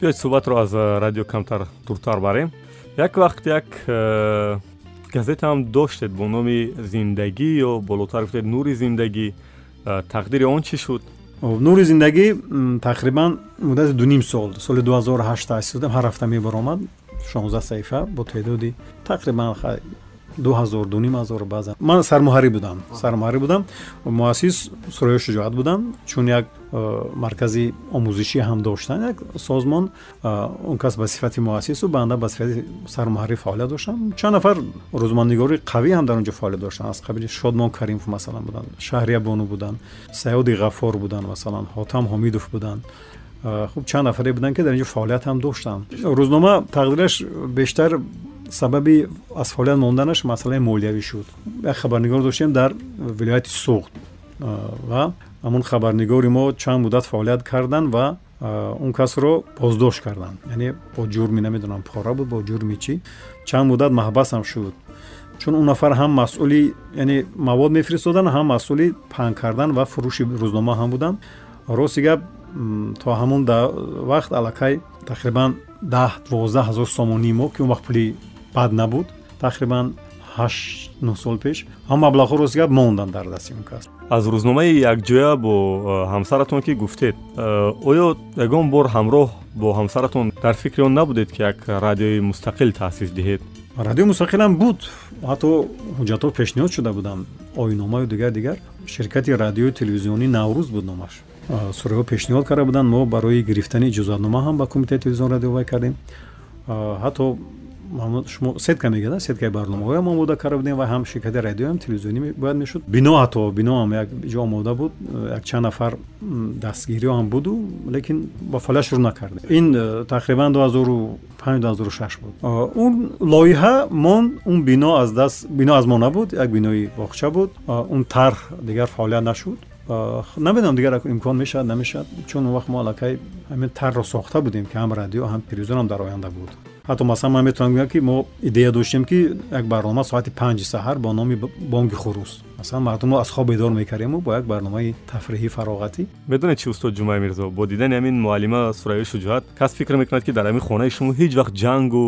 биёед суҳбатро аз радио камтар дуртар барем. Як вақт як э, газетаам доштед бо номи зиндагӣ ё болотар гуфтед нури зиндагӣ э, тақдири он чӣ шуд? Нури зиндагӣ тақрибан муддати дуним сол. Соли 2008 таъсисдам ҳар ҳафта мебаромад. 16 саҳифа бо теъдоди тақрибан дуҳазор дуним ҳазор баъзан. Ман сармуҳаррир будам. Сармуҳаррир будам. Муассис суроё шуҷоат будам. Чун як э, маркази омӯзишӣ ҳам доштан як созмон э, он кас ба сифати муассису банда ба сифати сармуҳаррир фаъолият доштам чанд нафар рӯзманднигори қавӣ ҳам дар он ҷо фаъолият доштанд аз қабили шодмон каримов масалан буданд шаҳрия бону буданд саёди ғаффор буданд масалан ҳотам ҳомидов буданд. Э, хуб чанд нафаре буданд ки дар ин ҷо фаъолият ҳам доштанд рӯзнома тақдираш бештар сабаби аз фаъолият монданаш масъалаи молиявӣ шуд. Як хабарнигор доштем дар вилояти суғд ва ҳамон хабарнигори мо чанд муддат фаъолият карданд ва он касро боздошт карданд яъне бо ҷурми намедонам пора буд бо ҷурми чӣ. Чанд муддат маҳбасам шуд. Чун он нафар ҳам масъули яъне мавод мефиристоданд ҳам масъули паҳн кардан ва фурӯши рӯзнома ҳам буданд. Рости гап то ҳамон вақт аллакай тақрибан даҳ дувоздаҳ ҳазор сомонии мо ки он вақт пули бад набуд. Тақрибан ҳашт нӯ сол пеш. Ҳам маблағҳо рост гап монданд дар дасти он кас. Аз рӯзномаи якҷоя бо ҳамсаратон ки гуфтед оё ягон бор ҳамроҳ бо ҳамсаратон дар фикри он набудед ки як радиои мустақил таъсис диҳед? Радиои мустақилам буд. Ҳатто ҳуҷҷатҳо пешниҳод шуда буданд. Оиномаю дигар дигар ширкати радиои телевизионӣ наврӯз буд номаш сураҳо пешниҳод карда буданд. Мо барои гирифтани иҷозатнома ҳам ба кумитаи телевизион радиовай кардем. Ҳатто шумо сетка мегӯяд сеткаи барномаҳоям омода карда будем ва ҳам ширкати радиоам телевизионӣ бояд мешуд. Бино ҳатто биноам як ҷо омода буд як чанд нафар дастгириҳоам буду лекин ба фаъолият шурӯъ накардем. Ин э, тақрибан 2005 2006 буд. Он лоиҳа мон он бино аз даст бино аз мо набуд як бинои боғча буд. Он тарҳ дигар фаъолият нашуд. Намедонам дигар имкон мешавад намешавад чун он вақт мо аллакай ҳамин тарро сохта будем ки ҳам радио ҳам телевизионам дар оянда буд ҳатто масалан ман метавонам гӯям ки мо идея доштем ки як барнома соати панҷи саҳар бо номи бонги хурус. Масалан мардумро аз хоб бедор мекардему бо як барномаи тафриҳӣ фароғатӣ. Медонед чи устод ҷумаи мирзо бо дидани ҳамин муаллима сурайёи шуҷоат кас фикр мекунад ки дар ҳамин хонаи шумо ҳеҷ вақт ҷангу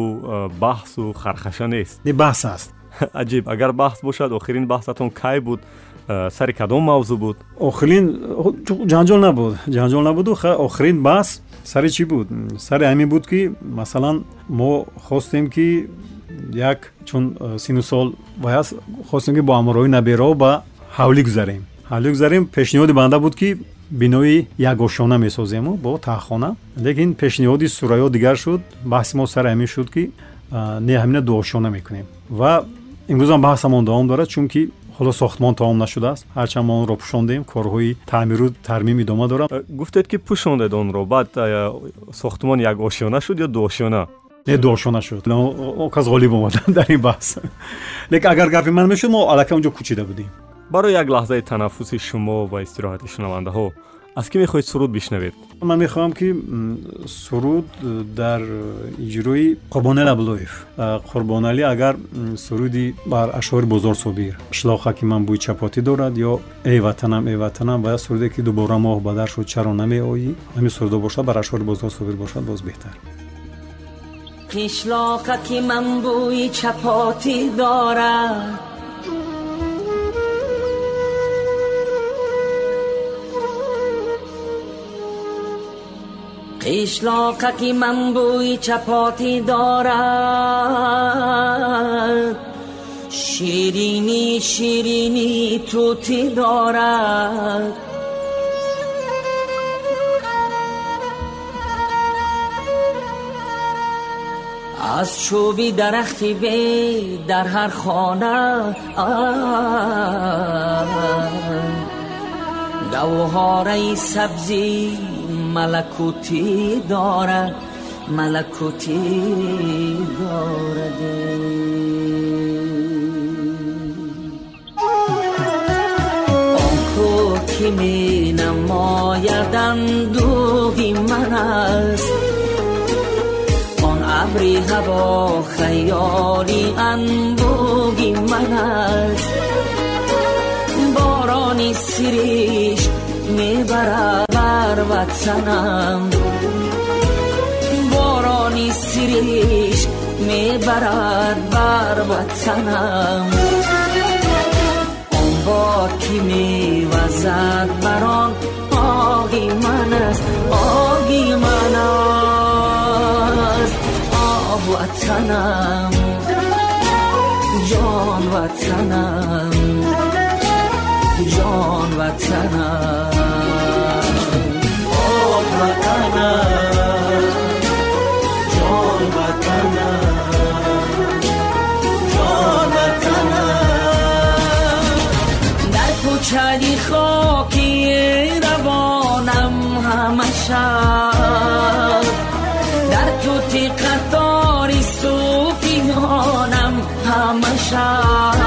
баҳсу хархаша нест. Баҳс аст. Аҷиб агар баҳс бошад охирин баҳсатон кай буд сари кадом мавзӯъ буд? Охирин ҷанҷол набуд. Ҷанҷол набуду охирин баҳс сари чӣ буд? Сари ҳамин буд ки масалан мо хостем ки як чун сину сол ваяст хостем ки бо амрои набераҳо ба ҳавлӣ гузарем. Ҳавлӣ гузарем пешниҳоди банда буд ки бинои якошона месозему бо таҳхона. Лекин пешниҳоди сурайё дигар шуд баҳси мо сари ҳамин шуд ки не ҳамина дуошона мекунем. Ва имрӯзам баҳсамон давом дорад чунки ҳоло сохтмон тамом нашудааст. Ҳарчанд мо онро пӯшондем корҳои таъмиру тармим идома дорад э, гуфтед ки пӯшондед онро баъд сохтмон якошона шуд ё дуошона не дуошона шуд. Кас ғолиб омада дар ин баҳс. Лекин агар гапи ман мешуд мо аллакай онҷо кӯчида будем. Барои як лаҳзаи танаффуси шумо ва истироҳати шунавандаҳо аз кӣ мехоҳед суруд бишнавед? Ман мехоҳам ки суруд дар иҷрои қурбонали абдуллоев қурбонали агар суруди бар ашъори бозор собир шлоха ки ман бӯи чапотӣ дорад ё эй ватанам эй ватанам ва суруде ки дубора моҳ ба дар шуд чаро намеоӣ ҳамин сурудо бошад бар ашъори бозор собир бошад боз беҳтар. Қишлоқа ки ман бӯи чапотӣ дорад قیشلاقکی من بوی چپاتی دارد شیرینی شیرینی توتی دارد از چوبی درختی وی در هر خانه گوهاره سبزی ملکوتی دارد ملکوتی دارد. آن کو که می نماید اندوهی من است. آن ابری هوا خیالی انبوهی من است. بارانی سریش می‌برد بر وطنم بارانی سریش می‌برد بر وطنم اون بار کی میوزد بران آگی من است آگی من است. آه وطنم جان وطنم جان وطنم وطنم جان وطنم. جان وطنم در کوچلی خاکی روانم همشا در توتی قطاری صوفیانم همشا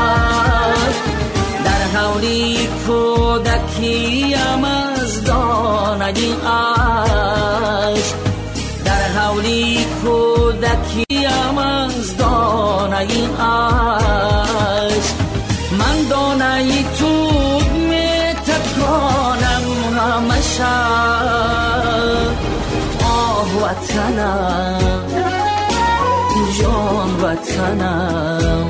وطنم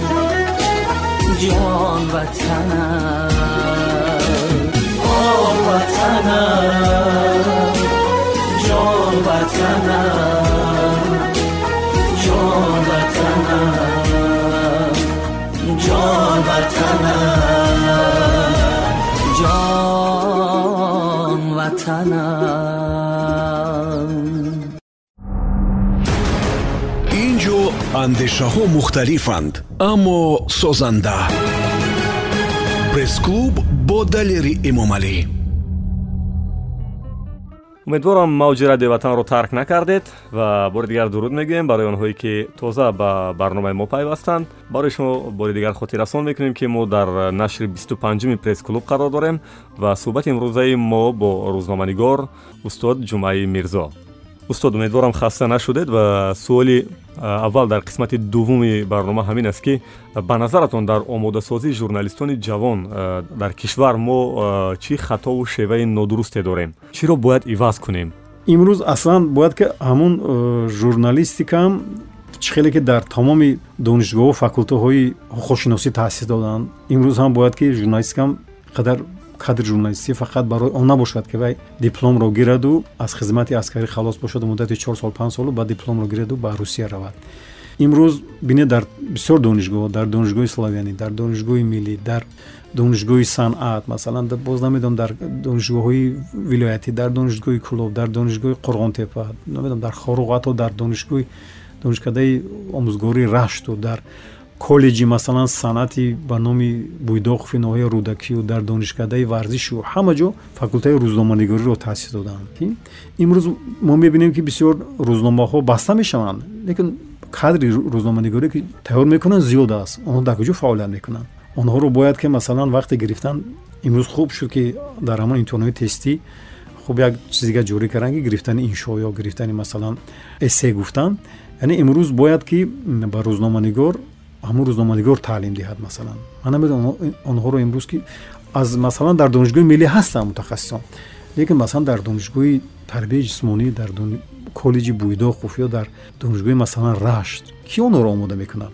جان وطنم آن وطنم جان وطنم جان وطنم جان وطنم جان وطنم. Андешаҳо мухталифанд аммо созанда. Пресс-клуб бо далери эмомалӣ умедворам мавҷи радиои ватанро тарк накардед ва бори дигар дуруд мегӯем барои онҳое ки тоза ба барномаи мо пайвастанд барои шумо бори дигар хотиррасон мекунем ки мо дар нашри бисту панҷуми пресс-клуб қарор дорем ва суҳбати имрӯзаи мо бо рӯзноманигор устод ҷумаи мирзо устод умедворам хаста нашудед ва суоли аввал дар қисмати дуввуми барнома ҳамин аст ки ба назаратон дар омодасозии журналистони ҷавон дар кишвар мо чӣ хатову шеваи нодурусте дорем? Чиро бояд иваз кунем? Имрӯз аслан бояд ки ҳамун журналистикам чӣ хеле ки дар тамоми донишгоҳу факултаҳои ҳуқуқшиносӣ таъсис доданд имрӯз ҳам бояд ки журналистикам қадар кадри журналистӣ фақат барои он набошад ки вай дипломро гираду аз хизмати аскарӣ халос бошаду муддати чор сол панҷ солу баъд дипломро гираду ба русия равад. Имрӯз бинед дар бисёр донишгоҳ дар донишгоҳи славянӣ дар донишгоҳи миллӣ дар донишгоҳи санъат масалан боз намедонам дар донишгоҳҳои вилоятӣ дар донишгоҳи кӯлоб дар донишгоҳи қурғонтепа намедонам дар хоруғ ҳатто дар донишгоҳи донишкадаи омӯзгории рашту дар коллеҷи масалан санъати ба номи буйдоқови ноҳияи рӯдакию дар донишкадаи варзишу ҳама ҷо факултаи рӯзноманигориро таъсис доданд. Имрӯз мо мебинем ки бисёр рӯзномаҳо баста мешаванд лекин кадри рӯзноманигорие ки тайёр мекунанд зиёд аст. Онҳо дар куҷо фаъолият мекунанд. Онҳоро бояд ки масалан вақте гирифтан имрӯз хуб шуд ки дар ҳамон имтиҳонои тестӣ хуб як чизига ҷорӣ карданд ки гирифтани иншо ё гирифтани масалан эссе гуфтанд. Яъне имрӯз бояд ки ба рӯзноманигор ҳамун рӯзноманигор таълим диҳад масалан. Ман намедонам онҳоро имрӯз ки аз масалан дар донишгоҳи миллӣ ҳастанд мутахассисон. Лекин масалан дар донишгоҳи тарбияи ҷисмонӣ дар коллеҷи буйдоқов ё дар донишгоҳи масалан рашт ки онҳоро омода мекунад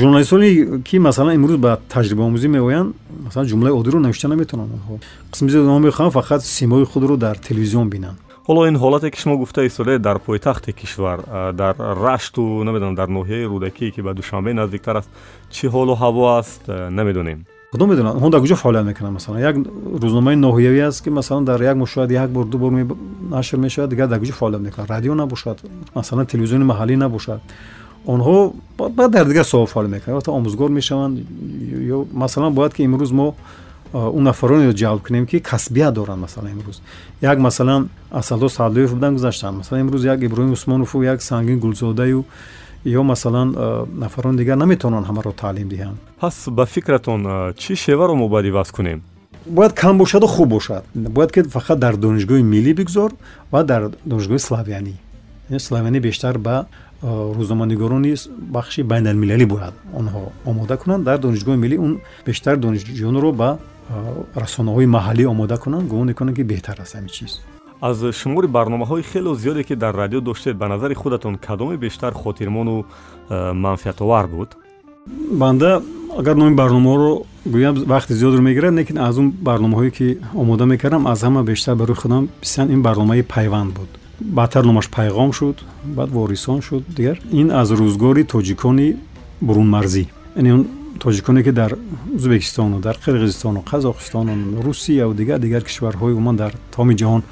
журналистоне ки масалан имрӯз ба таҷрибаомӯзӣ меоянд масалан ҷумлаи оддиро навишта наметавонанд онҳо? Қисми зиёд онҳо мехоҳанд фақат симои худро дар телевизион бинанд ҳоло ин ҳолате ки шумо гуфта истодед дар пойтахти кишвар дар рашту намедонам дар ноҳияи рӯдакие ки ба душанбе наздиктар аст чӣ ҳолу ҳаво аст намедонем. Кудом медонад? Онҳо дар куҷо фаъолият мекунанд масалан як рӯзномаи ноҳиявӣ аст ки масалан дар як моҳ шояд як бор ду бор нашр мешавад дигар дар куҷо фаъолият мекунад? Радио набошад масалан телевизиони маҳаллӣ набошад. Онҳо баъд дар дигар соҳа фаъолият мекунанд. Вақте омӯзгор мешаванд ё масалан бояд ки имрӯз мо он нафаронеро ҷалб кунем ки касбият доранд масалан имрӯз. Як масалан асалдо саъдуев будан гузаштанд масалан имрӯз як иброҳим усмонову як сангин гулзодаю ё масалан нафарони дигар наметавонанд ҳамаро таълим диҳанд. Пас ба фикратон чӣ шеваро мо бояд иваз кунем? Бояд кам бошаду хуб бошад. Бояд ки фақат дар донишгоҳи миллӣ бигзор ва дар донишгоҳи славянӣ славянӣ бештар ба рӯзноманигорони бахши байналмилалӣ бояд онҳо омода кунанд. Дар донишгоҳи миллӣ он бештар донишҷӯёнро ба расонаҳои маҳаллӣ омода кунанд гумон мекунам ки беҳтар аст ҳамин чиз. Аз шумори барномаҳои хеле зиёде ки дар радио доштед ба назари худатон кадоме бештар хотирмону манфиатовар буд? Банда агар номи барномаҳоро гӯям вақти зиёдро мегирад лекин аз он барномаҳое ки омода мекардам аз ҳама бештар барои худам бисян ин барномаи пайванд буд. Баъдтар номаш пайғом шуд баъд ворисон шуд дигар. Ин аз рӯзгори тоҷикони бурунмарзӣ. Яъне тоҷиконе ки дар ӯзбекистону дар қирғизистону қазоқистону русияу дигар дигар кишварҳои умуман дар тамоми ҷаҳон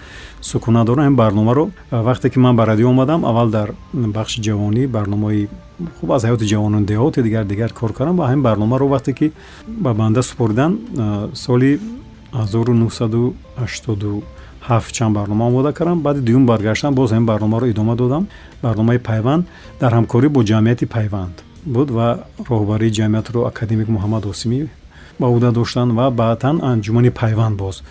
сукунат доранд ин барномаро вақте ки ман ба радио омадам аввал дар бахши ҷавонӣ барномаи хуб аз ҳаёти ҷавонони деҳоти дигар дигар кор кардам ва ҳамин барномаро вақте ки ба банда супоридан соли 1987 чанд барнома омода кардам баъди дуюм баргаштам боз ҳамин барномаро идома додам. Барномаи пайванд дар ҳамкорӣ бо ҷамъияти пайванд буд ва роҳбарии ҷамъиятро академик муҳаммад осимӣ ба ӯҳда доштанд ва баъдан анҷумани пайванд боз.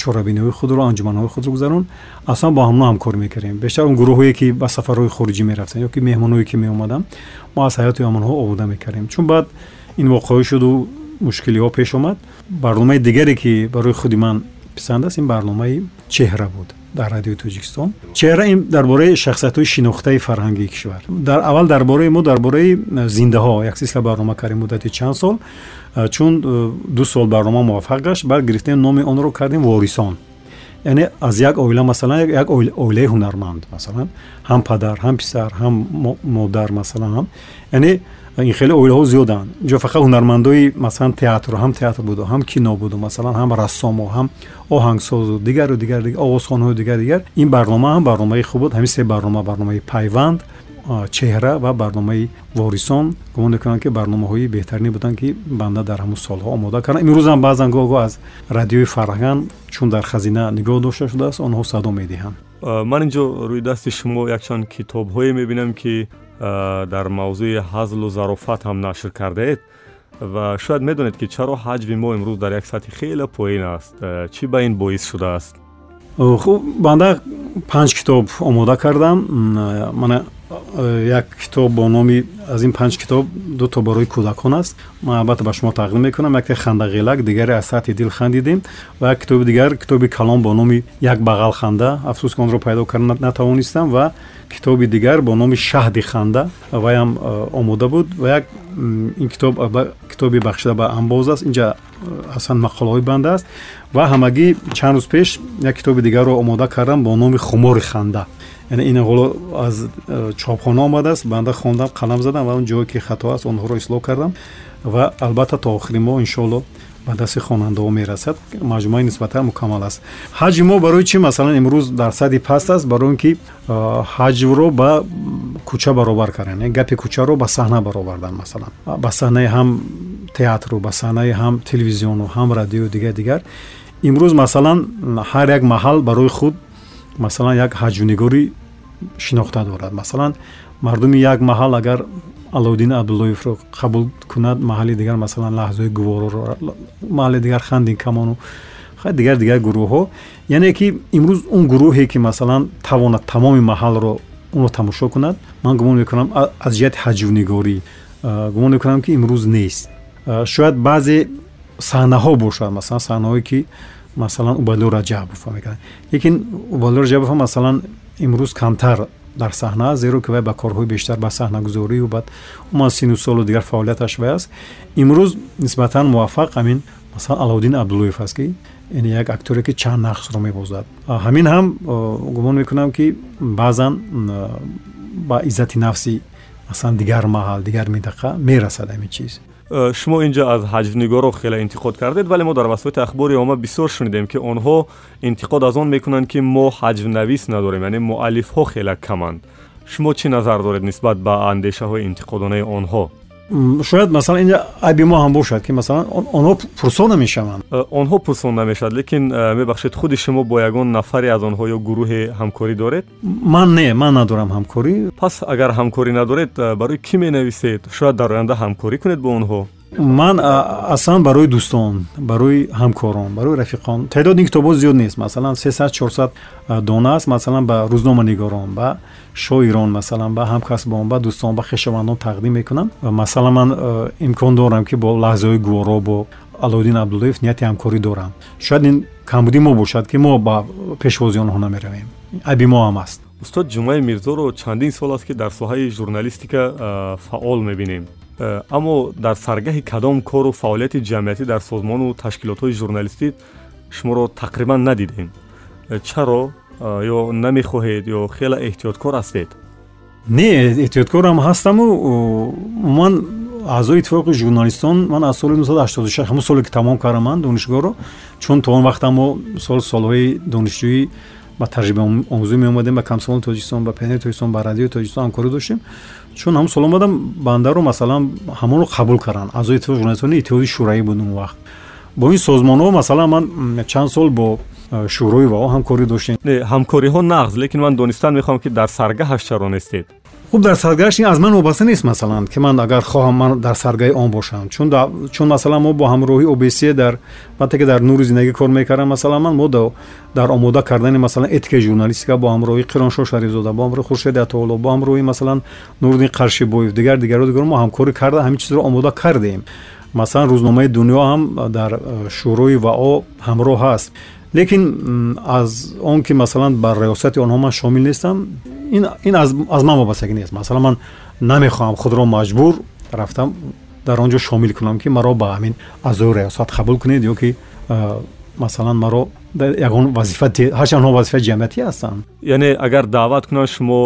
чорабиниҳои худро анҷуманҳои худро гузарон аслан бо ҳамно ҳамкорӣ мекардем. бештар он гурӯҳое ки ба сафарҳои хориҷӣ мерафтанд ё ки меҳмонҳое ки меомаданд мо аз ҳаёти ҳамонҳо овуда мекардем. чун баъд ин воқеаҳо шуду мушкилиҳо пеш омад. барномаи дигаре ки барои худи ман писанд аст ин барномаи чеҳра буд дар радиои тоҷикистон. Чеҳра ин дар бораи шахсиятҳои шинохтаи фарҳангии кишвар. Дар аввал дар бораи мо дар бораи э, зиндаҳо як силсила барнома кардем муддати чанд сол э, чун э, ду сол барнома муваффақ гашт баъд гирифтем номи онро кардем ворисон яъне аз як оила масалан як оилаи ҳунарманд масалан ҳам падар ҳам писар ҳам модар масалан ҳам. Яъне ин хеле оилаҳо зиёданд. Ҷо фақат ҳунармандои масалан театр ҳам театр буду ҳам кино буду масалан ҳам рассомо ҳам оҳангсозу дигару дигар овозхонҳои дигар дигар. Ин барнома ҳам барномаи хуб буд ҳамин се барнома барномаи пайванд чеҳра ва барномаи ворисон. Гумон мекунам ки барномаҳои беҳтарине буданд ки банда дар ҳамун солҳо омода кардам имрӯзам баъзан гоҳ-гоҳ аз радиои фарҳанган чун дар хазина нигоҳ дошта шудааст онҳо садо медиҳанд. Ман инҷо рӯи дасти шумо якчанд китобҳое мебинам ки дар мавзӯи ҳазлу зарофат ҳам нашр кардаед ва шояд медонед ки чаро ҳаҷви мо имрӯз дар як сатҳи хеле поин аст чӣ ба ин боис шудааст хуб банда панҷ китоб омода кардам мана э, як китоб бо номи аз ин панҷ китоб дуто барои кӯдакон аст ман албатта ба шумо тақдим мекунам якте хандағелак дигаре аз сатҳи дил хандидем ва як китоби дигар китоби калом бо номи як бағал ханда афсӯс ки онро пайдо карда натавонистам ва китоби дигар бо номи шаҳди ханда ваям э, омода буд ва як ин китоб китоби бахшида ба амбоз аст инҷа э, аслан мақолаҳои банда аст ва ҳамагӣ чанд рӯз пеш як китоби дигарро омода кардам бо номи хумори ханда яъне ин ҳоло аз э, чопхона омадааст банда хондам қалам задам ва он ҷое ки хато аст онҳоро ислоҳ кардам. Ва албатта то охири моҳ иншоалло ба дасти хонандаҳо мерасад. Маҷмӯаи нисбатан мукаммал аст. Ҳаҷви мо барои чӣ? Масалан имрӯз дар сатҳи паст аст барои он ки ҳаҷвро ба кӯча баробар кардан. Гапи кӯчаро ба саҳна баровардан масалан. Ба саҳнаи ҳам театру ба саҳнаи ҳам телевизиону ҳам радио дигар дигар. Имрӯз масалан ҳар як маҳал барои худ масалан як ҳаҷвнигори шинохта дорад. Масалан мардуми як маҳал агар аловдин абдуллоевро қабул кунад маҳалли дигар масалан лаҳзои гувороро маҳалли дигар хандин камону дигар дигар гурӯҳҳо. Яъне ки имрӯз он гурӯҳе ки масалан тавонад тамоми маҳалро онро тамошо кунад ман гумон мекунам аз ҷиҳати ҳаҷвнигорӣ гумон мекунам ки имрӯз нест. Шояд баъзе саҳнаҳо бошад. Масалан саҳнаҳое ки масалан убайдулло раҷабов мекунад лекин убайдулло раҷабов масалан имрӯз камтар дар саҳна зеро ки вай ба корҳои бештар ба саҳнагузорию баъд умуман сину солу дигар фаъолияташ вай аст. Имрӯз нисбатан муваффақ ҳамин масалан аловдин абдуллоев аст ки ин як актере ки чанд нақшро мебозад. Ҳамин ҳам гумон мекунам ки баъзан ба иззати нафси масалан дигар маҳал дигар минтақа мерасад ҳамин чиз шумо инҷа аз ҳаҷвнигорро хеле интиқод кардед вале мо дар васоити ахбори омма бисёр шунидем ки онҳо интиқод аз он мекунанд ки мо ҳаҷвнавис надорем яъне муаллифҳо хеле каманд шумо чӣ назар доред нисбат ба андешаҳои интиқодонаи онҳо шояд масалан инҷа айби мо ҳам бошад ки масалан онҳо пурсон намешаванд? Э, онҳо пурсон намешавад лекин э, мебахшед худи шумо бо ягон нафаре аз онҳо ё гурӯҳе ҳамкорӣ доред? Ман не ман надорам ҳамкорӣ. Пас агар ҳамкорӣ надоред э, барои кӣ менависед? Шояд дар оянда ҳамкорӣ кунед бо онҳо ман аслан барои дӯстон барои ҳамкорон барои рафиқон. Теъдоди ин китобҳо зиёд нест. Масалан сесад чорсад дона аст. Масалан ба рӯзноманигорон ба шоирон масалан ба ҳамкасбон ба дӯстон ба хешовандон тақдим мекунам. Масалан ман имкон дорам ки бо лаҳзаҳои гуворо бо алоддин абдуллоев нияти ҳамкорӣ дорам. Шояд ин камбуди мо бошад ки мо ба пешвози онҳо намеравем. Айби мо ҳам аст. Устод ҷумаи мирзоро чандин сол аст ки дар соҳаи журналистика фаъол мебинем аммо дар саргаҳи кадом кору фаъолияти ҷамъиятӣ дар созмону ташкилотҳои журналистӣ шуморо тақрибан надидем. Чаро ё намехоҳед ё хеле эҳтиёткор ҳастед? Не эҳтиёткорам ҳастаму. Ман аъзои иттифоқи журналистон ман аз соли 1986 ҳамун соле ки тамом кардам ман донишгоҳро чун то он вақтам мо сол солҳои донишҷӯӣ ба таҷрибаомӯзӣ меомадем ба камсолони тоҷикистон ба пнр тоҷикистон ба радиои тоҷикистон ҳамкорӣ доштем чун ҳамун сол омадам бандаро масалан ҳамонро қабул карданд аъзои иттифоқи журналистони иттиҳоди шӯравӣ буд он вақт. Бо ин созмонҳо масалан ман чанд сол бо шӯрои вао ҳамкорӣ доштем. Ҳамкориҳо нағз лекин ман донистан мехоҳам ки дар саргаҳаш чаро нестед хуб дар саргаҳаш ин аз ман вобаста нест масалан ки ман агар хоҳам ман дар саргаҳи он бошам. Чун масалан мо бо ҳамроҳи обс дар вақте ки дар нури зиндагӣ кор мекардам масалан ман мо дар омода кардани масалан этикаи журналистика бо ҳамроҳи қироншо шарифзода бо ҳамроҳи хуршеди атоулло бо ҳамроҳи масалан нуруддин қаршибоев дигар дигаро дигаро мо ҳамкорӣ карда ҳамин чизро омода кардем. Масалан рӯзномаи дунё ҳам дар э, шӯрои вао ҳамроҳ ҳаст лекин аз он ки масалан ба раёсати онҳо ман шомил нестам ин аз ман вобастагӣ нест масалан ман намехоҳам худро маҷбур рафтам дар он ҷо шомил кунам ки маро ба ҳамин аъзои раёсат қабул кунед ё ки масалан маро ягон вазифа ҳарчанд онҳо вазифаи ҷамъиятӣ ҳастанд яъне агар даъват кунанд шумо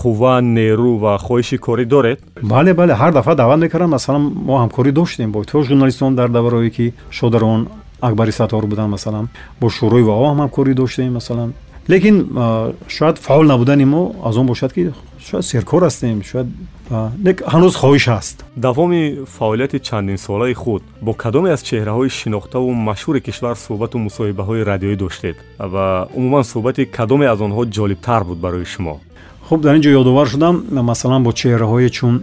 қувва нерӯ ва хоҳиши корӣ доред бале бале ҳар дафъа даъват мекардам масалан мо ҳамкорӣ доштем бо иттифоқи журналистон дар давраое ки шодарон акбари саттор буданд масалан бо шӯрои вао ҳам ҳамкорӣ доштем масалан. Лекин шояд фаъол набудани мо аз он бошад ки шояд серкор ҳастем шояд ҳанӯз хоҳиш ҳаст. Давоми фаъолияти чандинсолаи худ. Бо кадоме аз чеҳраҳои шинохтаву машҳури кишвар суҳбату мусоҳибаҳои радиоӣ доштед ва умуман суҳбати кадоме аз онҳо ҷолибтар буд барои шумо. Хуб дар ин ҷо ёдовар шудам масалан бо чеҳраҳое чун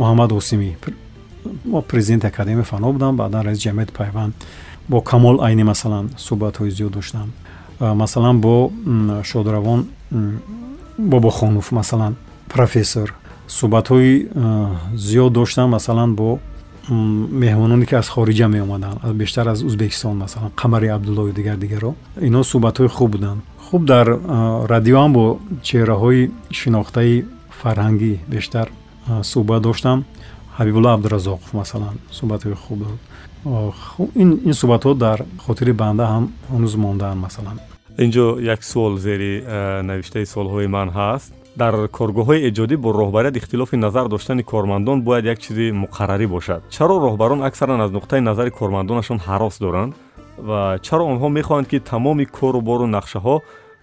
муҳаммад осимӣ президенти академияи фанно будам баъдан раиси ҷамъияти пайванд бо камол айнӣ масалан суҳбатҳои зиёд доштам. Масалан бо шодравон бобохонов масалан профессор. Суҳбатҳои зиёд доштам масалан бо меҳмононе ки аз хориҷа меомаданд бештар аз ӯзбекистон масалан қамари абдуллои дигар дигаро. Ино суҳбатҳои хуб буданд. Хуб дар радиоам бо чеҳраҳои шинохтаи фарҳангӣ бештар суҳбат доштам ҳабибулла абдуразоқов масалан суҳбатҳои хуб буд ин суҳбатҳо дар хотири банда ҳам ҳанӯз мондаанд масалан инҷо як суол зери навиштаи суолҳои ман ҳаст дар коргоҳҳои эҷодӣ бо роҳбарият ихтилофи назар доштани кормандон бояд як чизи муқаррарӣ бошад чаро роҳбарон аксаран аз нуқтаи назари кормандонашон ҳарос доранд ва чаро онҳо мехоҳанд ки тамоми кору бору нақшаҳо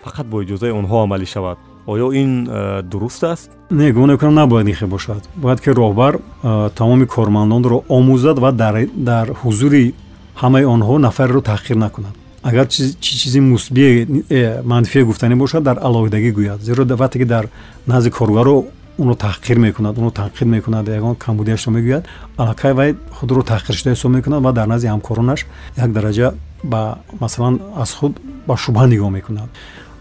фақат бо иҷозаи онҳо амалӣ шавад оё ин дуруст аст? Не гумон мекунам набояд ин хел бошад. Бояд ки роҳбар тамоми кормандонро омӯзад ва дар ҳузури ҳамаи онҳо нафареро таҳқир накунад. Агар чи чизи мусбие манфие гуфтанӣ бошад дар алоҳидагӣ гӯяд. Зеро вақте ки дар назди коргаро онро таҳқир мекунад онро танқид мекунад ягон камбудиашро мегӯяд аллакай вай худро таҳқиршуда ҳисоб мекунад ва дар назди ҳамкоронаш як дараҷа ба масалан аз худ ба шубҳа нигоҳ мекунад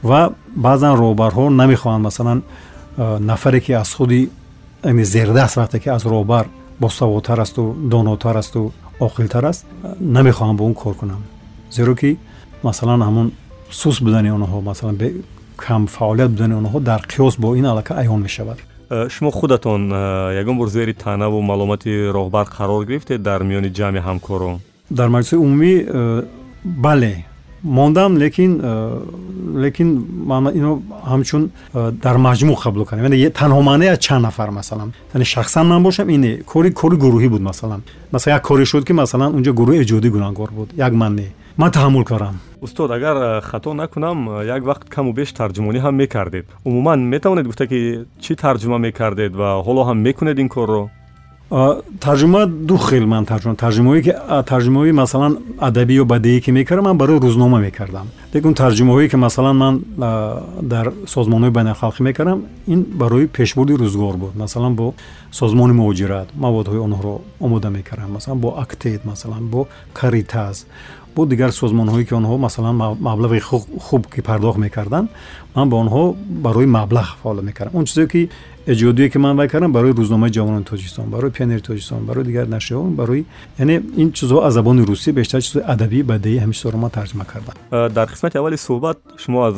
ва баъзан роҳбарҳо намехоҳанд масалан нафаре ки аз худи зердаст вақте ки аз роҳбар босаводтар асту донотар асту оқилтар аст намехоҳанд бо он кор кунанд. Зеро ки масалан ҳамун сус будани онҳо масалан камфаъолият будани онҳо дар қиёс бо ин аллака аён мешавад. Э, шумо худатон э, ягон бор зери таънаву маломати роҳбар қарор гирифтед дар миёни ҷамъи ҳамкорон? Дар маҷлиси умумӣ э, бале мондам лекин лекин ино ҳамчун дар маҷмӯъ қабул кардам яъне танҳо маъне аз чанд нафар масалан яъне шахсан ман бошам ине кори кори гурӯҳӣ буд масалан масалан як коре шуд ки масалан унҷо гурӯҳи эҷодӣ гуногор буд як ман не ман таҳаммул кардам устод агар э, хато накунам э, як вақт каму беш тарҷумонӣ ҳам мекардед умуман метавонед гуфта ки чӣ тарҷума мекардед ва ҳоло ҳам мекунед ин корро тарҷума ду хел ман тарҷума тарҷумаҳое ки тарҷумаҳои масалан адабӣ ё бадеӣ ки мекардам ман барои рӯзнома мекардам. Лекин тарҷумаҳое ки масалан ман дар созмонҳои байналхалқӣ мекардам ин барои пешбурди рӯзгор буд. Масалан бо созмони муҳоҷират маводҳои онҳоро омода мекардам. Масалан бо актед масалан бо каритас бо дигар созмонҳое ки онҳо масалан маблағи хуб ки пардохт мекарданд ман ба онҳо барои маблағ фаъолият мекардам. Он чизе ки эҷодие ки ман вай кардам барои рӯзномаи ҷавонони тоҷикистон барои пионери тоҷикистон барои дигар нашриҳо барои яъне ин чизҳо аз забони русӣ бештар чизҳои адабӣ бадеӣ ҳамин чизҳоро ман тарҷима кардам. Дар қисмати аввали суҳбат шумо аз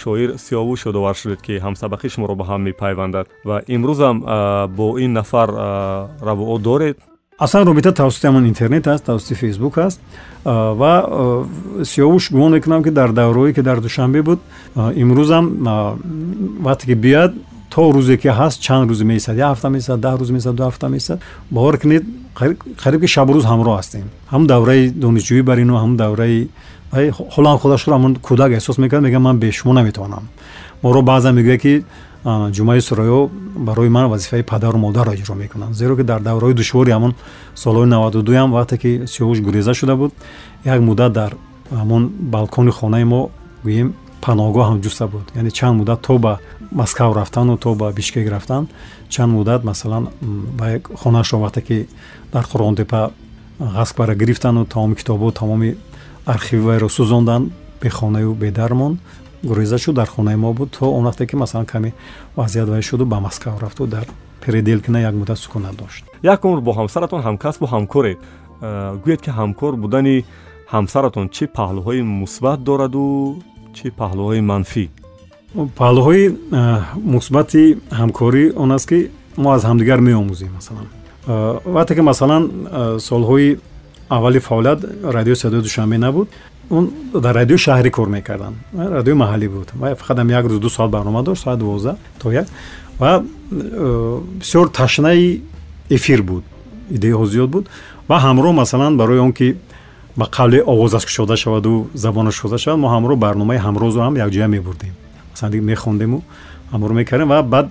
шоир сиёвуш ёдовар шудед ки ҳамсабақӣ шуморо ба ҳам мепайвандад ва имрӯзам бо ин нафар равоо доред. Аслан робита тавассути ҳамон интернет аст тавассути фейсбук аст ва сиёвуш гумон мекунам ки дар давраҳое ки дар душанбе буд имрӯзам вақте ки биёяд то рӯзе ки ҳаст чанд рӯзе месад як ҳафта месад даҳ рӯз месад ду ҳафта месад бовар кунед қариб ки шабрӯз ҳамроҳ ҳастем. ҳам давраи донишҷӯӣ бар ино ҳам давраи ҳолам худашро ҳамон кӯдак эҳсос мекард мегӯям ман бе шумо наметавонам. моро баъзан мегӯяд ки ҷумаи сурайё барои ман вазифаи падару модарро иҷро мекунанд. Зеро ки дар давраҳои душвори ҳамон солҳои навадудуям вақте ки сиёвуш гуреза шуда буд як муддат дар ҳамон балкони хонаи мо гӯем паноҳгоҳ ҳам ҷуста буд. Яъне чанд муддат то ба москав рафтану то ба бишкек рафтан чанд муддат масалан ба хонаашро вақте ки дар қурғонтепа ғасб бара гирифтану тамоми китобу тамоми архиви вайро сӯзонданд бехонаю бедар монд гуреза шуд дар хонаи мо буд. То он вақте ки масалан каме вазъият вай шуду ба москав рафту дар переделкина як муддат сукунат дошт. Як умр бо ҳамсаратон ҳамкасбу ҳамкоред? Э, гӯед ки ҳамкор будани ҳамсаратон чӣ паҳлӯҳои мусбат дораду чӣ паҳлӯҳои манфӣ? Паҳлӯҳои мусбати ҳамкорӣ он аст ки мо аз ҳамдигар меомӯзем масалан. Вақте ки масалан солҳои аввали фаъолият радиои садои душанбе набуд он дар радиои шаҳрӣ кор мекарданд. Радиои маҳаллӣ буд. Фақат ам як рӯз ду соат барнома дошт соат дувоздаҳ то як. Ва бисёр ташнаи эфир буд. Идеяҳо зиёд буд. Ва ҳамроҳ масалан барои он ки ба қавле овозаш кушода шаваду забонаш кушода шавад мо ҳамро барномаи ҳамрӯзу ҳам якҷоя мебурдем. Масалан диг мехондему ҳамро мекардем ва баъд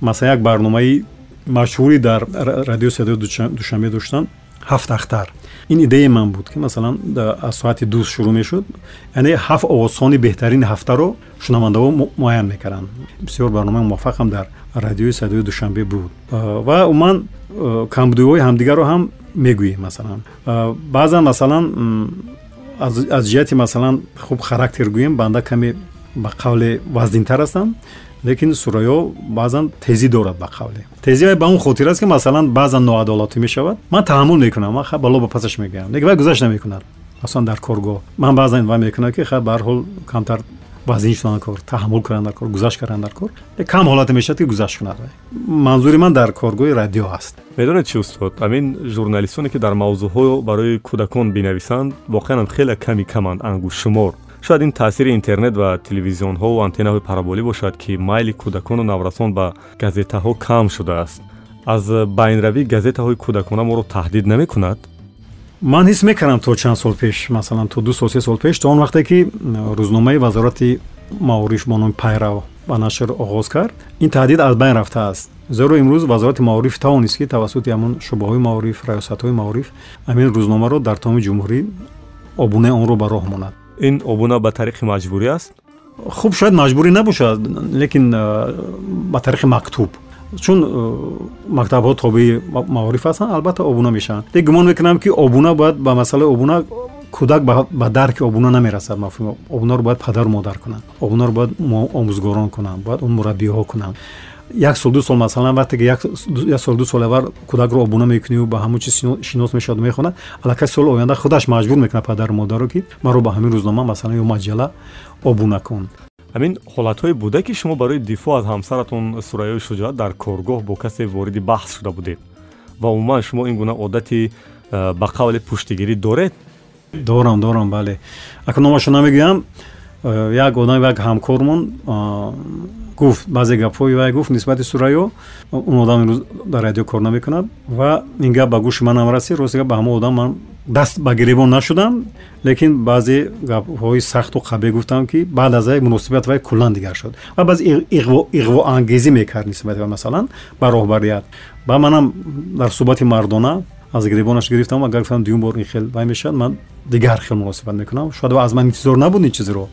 масалан як барномаи машҳури дар радио садои душанбе доштан ҳафт ахтар. Ин идеяи ман буд ки масалан аз соати ду шурӯъ мешуд яъне ҳафт овозхони беҳтарини ҳафтаро шунавандаҳо муайян мекарданд бисёр барномаи муваффақам дар радиои садои душанбе буд. Ва умуман камбудиҳои ҳамдигарро ҳам мегӯем масалан. Баъзан масалан аз ҷиҳати масалан хуб характер гӯем банда каме ба қавле вазнинтар ҳастам лекин сурайо баъзан тезӣ дорад ба қавле. Тезӣ ба он хотир аст ки масалан баъзан ноадолатӣ мешавад. Ман таҳаммул мекунам ман бало ба пасаш мегӯям. Лекин вай гузашт намекунад. Масалан дар коргоҳ. Ман баъзан вай мекунад ки ха барҳол камтар вазнин шудан кор таҳаммул кардан дар кор гузашт кардан дар кор. Кам ҳолате мешавад ки гузашт кунад? Манзури ман дар коргоҳи радио аст. Медонед чи устод? Амин журналистоне ки дар мавзӯъҳо барои кӯдакон бинависанд воқеан хеле ками каманд ангушшумор. Шояд ин таъсири интернет ва телевизионҳову антеннаҳои параболӣ бошад ки майли кӯдакону наврасон ба газетаҳо кам шудааст. Аз байнравӣ газетаҳои кӯдакона моро таҳдид намекунад ман ҳис мекардам то чанд сол пеш масалан то ду сол се сол пеш то он вақте ки рӯзномаи вазорати маориф бо номи пайрав ба нашр оғоз кард ин таҳдид аз байн рафтааст зеро имрӯз вазорати маориф тавонист ки тавассути ҳамон шӯъбаҳои маориф раёсатҳои маориф ҳамин рӯзномаро дар тамоми ҷумҳурӣ обунаи онро ба роҳ монад. Ин обуна ба тариқи маҷбурӣ аст? Хуб шояд маҷбурӣ набошад лекин э, ба тариқи мактуб чун э, мактабҳо тобеи маориф ҳастанд албатта обуна мешаванд. Лек гумон мекунам ки обуна бояд ба масъалаи обуна кӯдак ба дарки обуна намерасад мафҳум обунаро бояд падару модар кунанд. обунаро бояд омӯзгорон кунанд бояд он мураббиҳо кунанд. як сол ду сол масалан вақте ки як сол ду сол аввал кӯдакро обуна мекунию ба ҳамон чиз шинос мешавад мехонад аллакай соли оянда худаш маҷбур мекунад падару модарро ки маро ба ҳамин рӯзнома масалан ё маҷалла обуна кун ҳамин ҳолатҳое буда ки шумо барои дифоъ аз ҳамсаратон сурайёи шуҷоат дар коргоҳ бо касе вориди баҳс шуда будед. Ва умуман шумо ин гуна одати ба қавле пуштигирӣ доред? Дорам дорам бале. Акн номашо намегӯям як одам як ҳамкормон гуфт баъзе гапҳои вай гуфт нисбати сурайё он одам имрӯз дар радио кор намекунад ва ин гап ба гӯши манам расид рости гап ба ҳамон одам ман даст ба гиребон нашудам лекин баъзе гапҳои сахту қабе гуфтам ки баъд аз як муносибати вай куллан дигар шуд. ва баъз иғвоангезӣ мекард нисбати вай масалан ба роҳбарият. ба манам дар суҳбати мардона аз гиребонаш гирифтам агар гуфтам дуюм бор ин хел вай мешавад ман дигар хел муносибат мекунам. шояд аз ман интизор набуд ин чизро.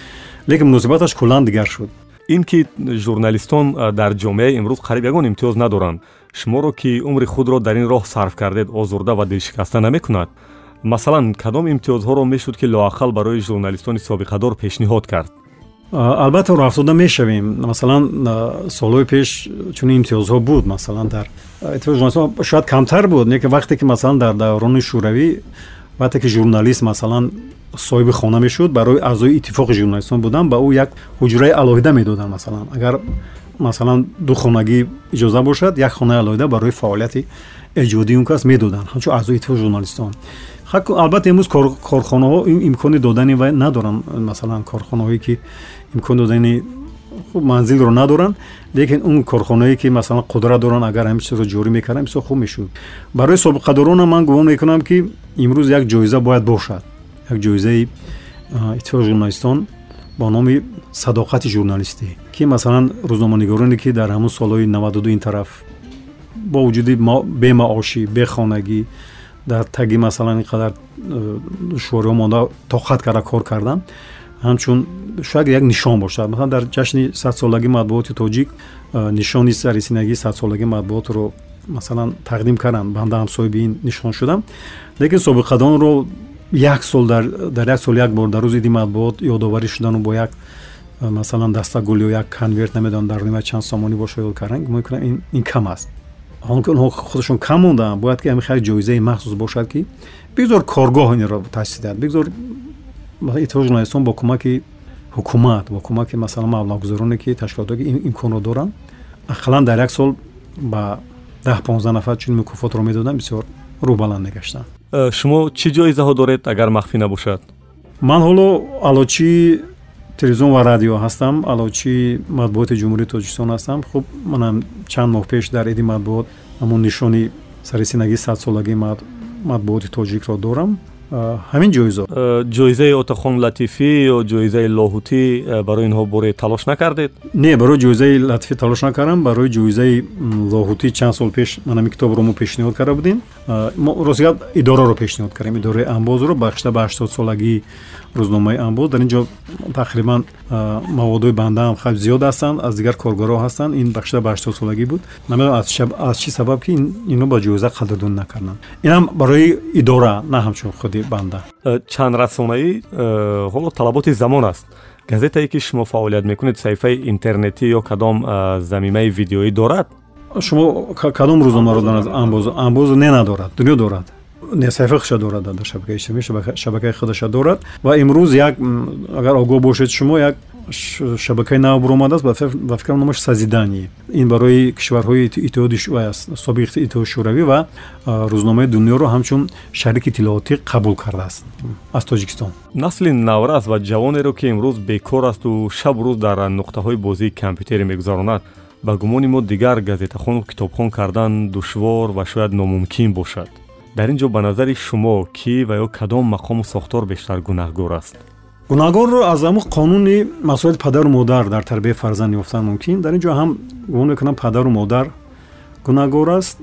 лекин муносибаташ куллан дигар шуд. Ин ки журналистон дар ҷомеаи имрӯз қариб ягон имтиёз надоранд. шуморо ки умри худро дар ин роҳ сарф кардед озурда ва дилшикаста намекунад масалан кадом имтиёзҳоро мешуд ки лоақал барои журналистони собиқадор пешниҳод кард? Албатта роҳафтода мешавем. Масалан солҳои пеш чунин имтиёзҳо буд масалан дар шояд камтар буд. Лекин вақте ки масалан дар даврони шӯравӣ вақте ки журналист масалан соҳиби хона мешуд барои аъзои иттифоқи журналистон будан ба ӯ як ҳуҷраи алоҳида медоданд масалан. Агар масалан ду хонагӣ иҷоза бошад як хонаи алоҳида барои фаъолияти эҷодии он кас медоданд. Ҳамчун аъзои иттифоқи журналистон албатта имрӯз корхонаҳо имкони додани вай надоранд. Масалан корхонаҳое ки имкони додани манзилро надоранд лекин он корхонаое ки масалан қудрат доранд агар ҳамин чизро ҷорӣ мекарданд бисёр хуб мешуд. Барои собиқадоронам ман гумон мекунам ки имрӯз як ҷоиза бояд бошад. Як ҷоизаи иттифоқи журналистон бо номи садоқати журналистӣ ки масалан рӯзноманигороне ки дар ҳамун солҳои навадуду ин тараф бо вуҷуди бемаошӣ бехонагӣ дар таги масалан ин қадар душвориҳо монда тоқат карда кор кардан ҳамчун шояд як нишон бошад. Масалан дар ҷашни садсолаги матбуоти тоҷик нишони саррисинагии садсолаги матбуотро масалан тақдим карданд банда ҳам соҳиби ин нишон шудам. Лекин собиқадонро як сол дар як сол як бор дар рӯзи иди матбуот ёдоварӣ шудану бо як масалан дастагул ё як конверт намедонам дар нима чанд сомонӣ боша ёд кардан гумон кунам ин кам аст ҳоло ки онҳо худашон кам мондаанд бояд ки ҳамин як ҷоизаи махсус бошад ки бигзор коргоҳ инро таъсис диҳад бигзор иттифоқи журналистон бо кӯмаки ҳукумат бо кӯмаки масалан маблағгузороне ки ташкилоте ки имконро доранд. Ақаллан дар як сол ба даҳ понздаҳ нафар чунин мукофотро медоданд бисёр рӯбаланд мегаштанд Э, шумо чӣ ҷоизаҳо доред агар махфӣ набошад? Ман ҳоло алочии телевизион ва радио ҳастам. Алочии матбуоти ҷумҳурии тоҷикистон ҳастам. Хуб манам чанд моҳ пеш дар иди матбуот ҳамон нишони саррисинагии садсолагии матбуоти тоҷикро дорам ҳамин ҷоизот Э, ҷоизаи отахон латифӣ ё ҷоизаи лоҳутӣ э, барои инҳо боре талош накардед? Не барои ҷоизаи латифӣ талош накардам. Барои ҷоизаи лоҳутӣ чанд сол пеш ман ҳамин китобро мо пешниҳод карда будем. Мо ростигап идораро пешниҳод кардем идораи амбозро. Бахшида ба ҳаштодсолагии рӯзномаи амбоз. Дар ин ҷо тақрибан маводҳои бандаам хеле зиёд ҳастанд аз дигар коргорҳо ҳастанд. Ин бахшида ба ҳаштодсолагӣ буд. Намедонам аз чӣ сабаб ки ин- инҳо ба ҷоиза қадрдонӣ накарданд. Инам барои идора на ҳамчун худи банда? Э, чандрасонаӣ э, ҳоло талаботи замон аст. Газетае ки шумо фаъолият мекунед саҳифаи интернетӣ ё кадом э, замимаи видеоӣ дорад? Шумо ка- кадом рӯзномаро донад амбоз амбоз не надорад дунё дорад. Не саҳифаи худша дорад дар шабакаи иҷтимоӣ шабака- шабакаи худаша дорад. Ва имрӯз як агар огоҳ бошед шумо як шабакаи нав буромадааст ба фи- ба фикрам номаш сазидание ин барои кишварҳои Ит- иттиҳоди ва собиқи иттиҳоди шӯравӣ ва рӯзномаи дунёро ҳамчун шарики иттилоотӣ қабул кардааст. Аз тоҷикистон. Насли наврас ва ҷавонеро ки имрӯз бекор асту шабу рӯз дар нуқтаҳои бозии компютере мегузаронад ба гумони мо дигар газетахону китобхон кардан душвор ва шояд номумкин бошад. Дар ин ҷо ба назари шумо кӣ ва ё кадом мақому сохтор бештар гунаҳгор аст гунаҳгорро аз ҳамн қонуни масоилати падару модар дар тарбияи фарзанд ёфтан мумкин. Дар ин ҷо ҳам гумон мекунам падару модар. Гунаҳгор аст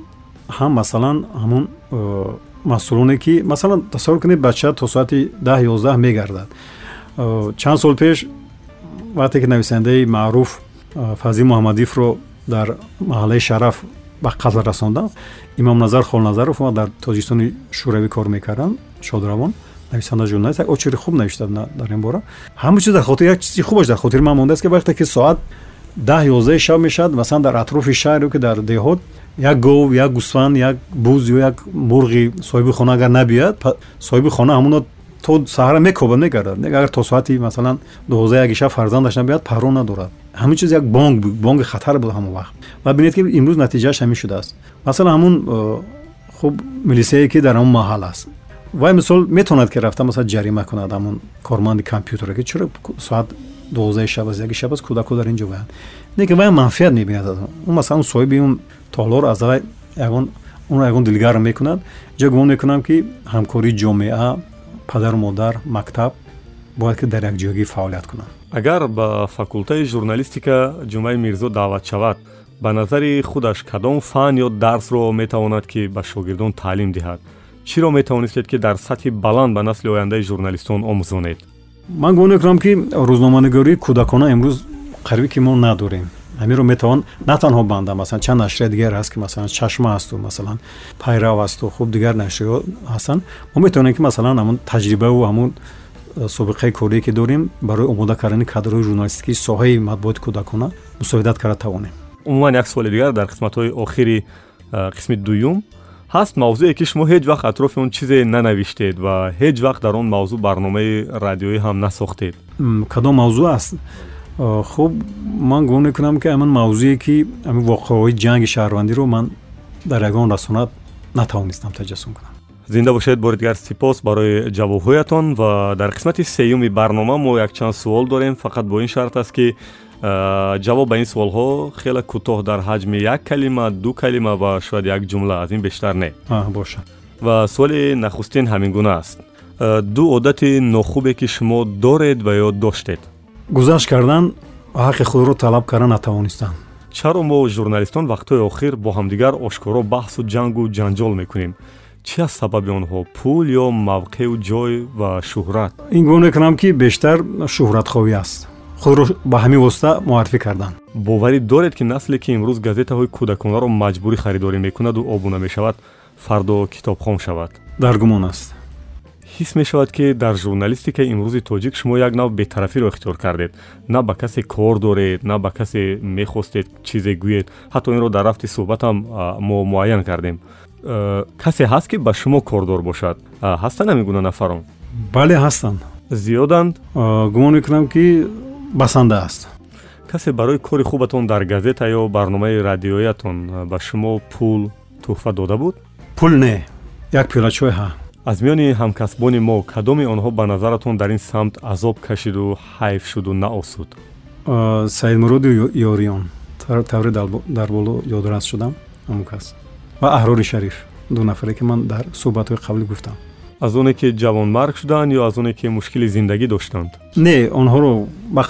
ҳам масалан ҳамун э, масъулоне ки масалан тасаввур кунед бача то соати даҳ ёздаҳ мегардад. Э, чанд сол пеш вақте ки нависандаи маъруф э, фазил муҳаммадиевро дар маҳаллаи шараф ба қатл расонданд имомназар холназаров дар тоҷикистони шӯравӣ кор мекарданд шодравон нависанда журналист очери хуб навишта на- дар ин бора. Ҳама чиз дар хотир як чизи хубаш дар хотири ман мондааст ки вақте ки соат даҳ ёздаҳи шаб мешавад масалан дар атрофи шаҳр ё ки дар деҳот як гов як гӯсфанд як буз ё як мурғи соҳиби хона агар набияд па- соҳиби хона ҳамуно то саҳара мекобад мегардад агар то соати масалан дувоздаҳ яки шаб фарзандаш набияд паро надорад. Ҳамин чиз як бонг буд бонги хатар буд ҳамон вақт. Ва бинед ки имрӯз натиҷааш ҳамин шудааст. Масалан ҳамун хуб милисияе ки дар ҳамон маҳал аст вай мисол метавонад ки рафта масалан ҷарима кунад ҳамон корманди компютере ки чаро соат дувоздаҳи шаб аз яки шаб аст кӯдако дар ин ҷо ваянд лекин вай манфиат мебинад аз он. Масалан соҳиби он толор аз вай ягон онро ягон дилгар мекунад. Ҷо гумон мекунам ки ҳамкории ҷомеа падару модар мактаб бояд ки дар якҷоягӣ фаъолият кунанд агар ба факултаи журналистика ҷумаи мирзо даъват шавад ба назари худаш кадом фан ё дарсро метавонад ки ба шогирдон таълим диҳад чиро метавонистед ки дар сатҳи баланд ба насли ояндаи журналистон омӯзонед? Ман гумон мекунам ки рӯзноманигории кӯдакона имрӯз қарибӣ ки мо надорем. Ҳаминро метавон на танҳо банда масалан чанд нашрия дигар ҳаст ки масалан чашма асту масалан пайрав асту хуб дигар нашриҳо ҳастанд. Мо метавонем ки масалан ҳамун таҷрибаву ҳамун э, собиқаи корие ки дорем барои омода кардани кадрҳои журналистикии соҳаи матбуоти кӯдакона мусоидат карда тавонем умуман як суоли дигар дар қисматҳои охири э, қисми дуюм ҳаст мавзӯе ки шумо ҳеҷ вақт атрофи он чизе нанавиштед ва ҳеҷ вақт дар он мавзӯъ барномаи радиоӣ ҳам насохтед. Кадом мавзӯъ аст? Хуб ман гумон мекунам ки ҳамин мавзӯе ки ҳамин воқеаҳои ҷанги шаҳрвандиро ман дар ягон расонат натавонистам таҷассум кунам. Зинда бошед бори дигар сипос барои ҷавобҳоятон ва дар қисмати сеюми барнома мо якчанд суол дорем. Фақат бо ин шарт аст ки ҷавоб ба ин суолҳо хеле кӯтоҳ дар ҳаҷми як калима ду калима ва шояд як ҷумла аз ин бештар не. А, бошад ва суоли нахустин ҳамин гуна аст. Э, ду одати нохубе ки шумо доред ва ё доштед? Гузашт кардан ва ҳаққи худро талаб карда натавонистам. Чаро мо журналистон вақтҳои охир бо ҳамдигар ошкоро баҳсу ҷангу ҷанҷол мекунем? Чӣ аст сабаби онҳо пул ё мавқеъу ҷой ва шӯҳрат? Ин гумон мекунам ки бештар шӯҳратхоҳӣ аст худро ба ҳамин восита муаррифӣ кардан боварӣ доред ки насле ки имрӯз газетаҳои кӯдаконаро маҷбурӣ харидорӣ мекунаду обуна мешавад фардо китобхон шавад. Дар гумон аст. Ҳис мешавад ки дар журналистикаи имрӯзи тоҷик шумо як нав бетарафиро ихтиёр кардед. На ба касе кор доред на ба касе мехостед чизе гӯед. Ҳатто инро дар рафти суҳбатам мо муайян кардем. Э, касе ҳаст ки ба шумо кордор бошад? Ҳастанд ҳамин гуна нафарон? Бале ҳастанд. Зиёданд? Гумон мекунам ки басанда аст. Касе барои кори хубатон дар газета ё барномаи радиоятон ба шумо пул тӯҳфа дода буд? Пул не як пиёла чой ҳа. Аз миёни ҳамкасбони мо кадоми онҳо ба назаратон дар ин самт азоб кашиду ҳайф шуду наосуд? Саидмуроди ёриён. Дар- дар боло ёдрас шудам ҳамон кас. Ва аҳрори шариф. Ду нафаре ки ман дар суҳбатҳои қаблӣ гуфтам аз оне ки ҷавонмарг шуданд ё аз оне ки мушкили зиндагӣ доштанд? Не онҳоро ба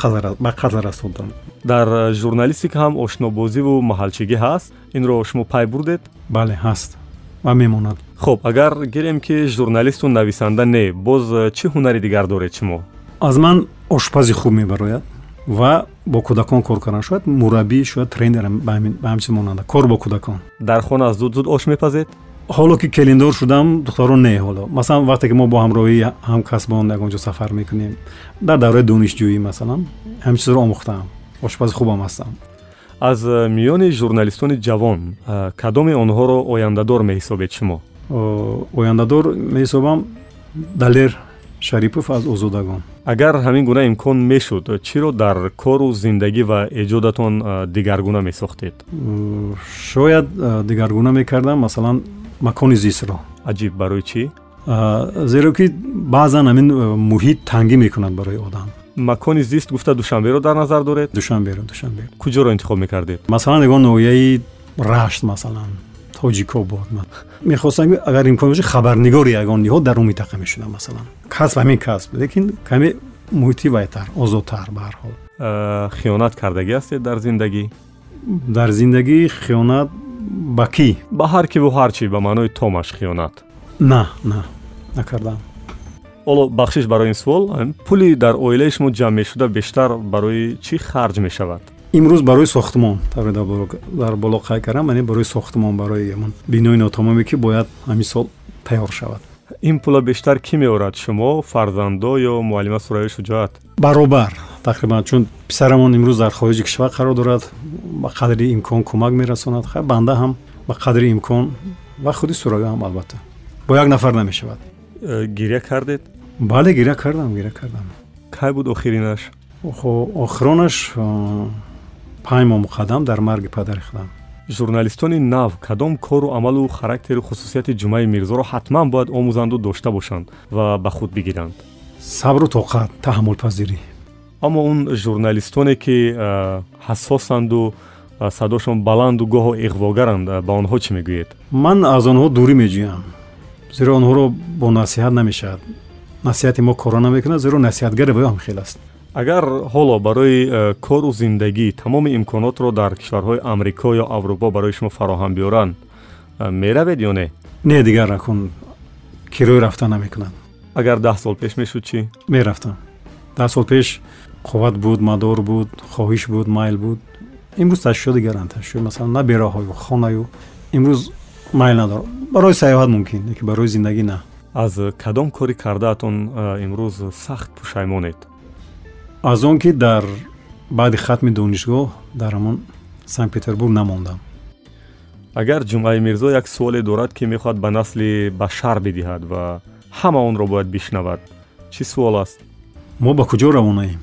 қатл расонданд. Дар э, журналистика ҳам ошнобозиву маҳалчигӣ ҳаст. Инро шумо пай бурдед? Бале ҳаст. Ва мемонад. Хуб агар гирем ки журналисту нависанда не боз э, чӣ ҳунари дигар доред шумо? Аз ман ошпази хуб мебарояд ва бо кӯдакон кор кардан шояд мураббӣ шояд тренер ба ҳамчиз монанда. Кор бо кӯдакон. Дар хона зуд зуд ош мепазед ҳоло ки келиндор шудам духтаро не ҳоло. Масалан вақте ки мо бо ҳамроҳии ҳамкасбон ягонҷо сафар мекунем дар давраи донишҷӯӣ масалан ҳамин чизро омӯхтаам ошпази хубам ҳастам. Аз э, миёни журналистони ҷавон э, кадоми онҳоро ояндадор меҳисобед шумо? Ояндадор меҳисобам далер шарипов аз озодагон. Агар ҳамин гуна имкон мешуд чиро дар кору зиндагӣ ва эҷодатон э, дигаргуна месохтед? Шояд дигаргуна мекардам масалан макони зистро. Аҷиб барои чӣ? Зеро ки баъзан ҳамин муҳит тангӣ мекунад барои одам. Макони зист гуфта душанберо дар назар доред? Душанберо душанбе куҷоро интихоб мекардед? Масалан ягон ноҳияи рашт масалан тоҷикобод мехостам агар имкон боша хабарнигори ягон ниҳод дар он минтақа мешудам масалан. Касб ҳамин касб. Лекин каме муҳити вайтар озодтар ба ҳар ҳол. Хиёнат кардагӣ ҳастед дар зиндагӣ? Дар зиндагӣ хиёнат ба кӣ? Ба ҳар киву ҳар чӣ ба маънои томаш хиёнат. На на накардам. Ҳоло бахшиш барои ин суол пули дар оилаи шумо ҷамъ мешуда бештар барои чӣ харҷ мешавад? Имрӯз барои сохтмон дар боло қай кардам яъне барои сохтмон барои бинои нотамоме ки бояд ҳамин сол тайёр шавад. Ин пула бештар кӣ меорад шумо фарзандо ё муаллима сураи шуҷоат баробар тақрибан чун писарамон имрӯз дар хориҷи кишвар қарор дорад ба қадри имкон кӯмак мерасонад. Хай банда ҳам ба қадри имкон ва худи сураё ҳам албатта. Бо як нафар намешавад. Э, гиря кардед? Бале гиря кардам гиря кардам. Кай буд охиринаш? Охиронаш панҷ моҳ муқаддам дар марги падари худам. Журналистони нав кадом кору амалу характеру хусусияти ҷумаи мирзоро ҳатман бояд омӯзанду дошта бошанд ва ба худ бигиранд? Сабру тоқат таҳаммулпазирӣ аммо он журналистоне ки ҳассосанду садошон баланду гоҳо иғвогаранд ба онҳо чӣ мегӯед? Ман аз онҳо дурӣ меҷӯям зеро онҳоро бо насиҳат намешавад. Насиҳати мо кора намекунад зеро насиҳатгаре ба ё ҳамхел аст. Агар ҳоло барои кору зиндагӣ тамоми имконотро дар кишварҳои амрико ё аврупо барои шумо фароҳам биёранд меравед ё не? Не дигар накун кирои рафта намекунад агар даҳ сол пеш мешуд чӣ? Мерафтам. Даҳ сол пеш қувват буд мадор буд хоҳиш буд майл буд. Имрӯз ташвишот дигаранд ташвишот масалан на бероҳою хонаю имрӯз майл надорам барои сайёҳат мумкин лекин барои зиндагӣ на. Аз кадом кори кардаатон имрӯз сахт пушаймонед? Аз он ки дар баъди хатми донишгоҳ дар ҳамон санкт петербург намондам. Агар ҷумъаи мирзо як суоле дорад ки мехоҳад ба насли башар бидиҳад ва ҳама онро бояд бишнавад чӣ суол аст? Мо ба куҷо равонаем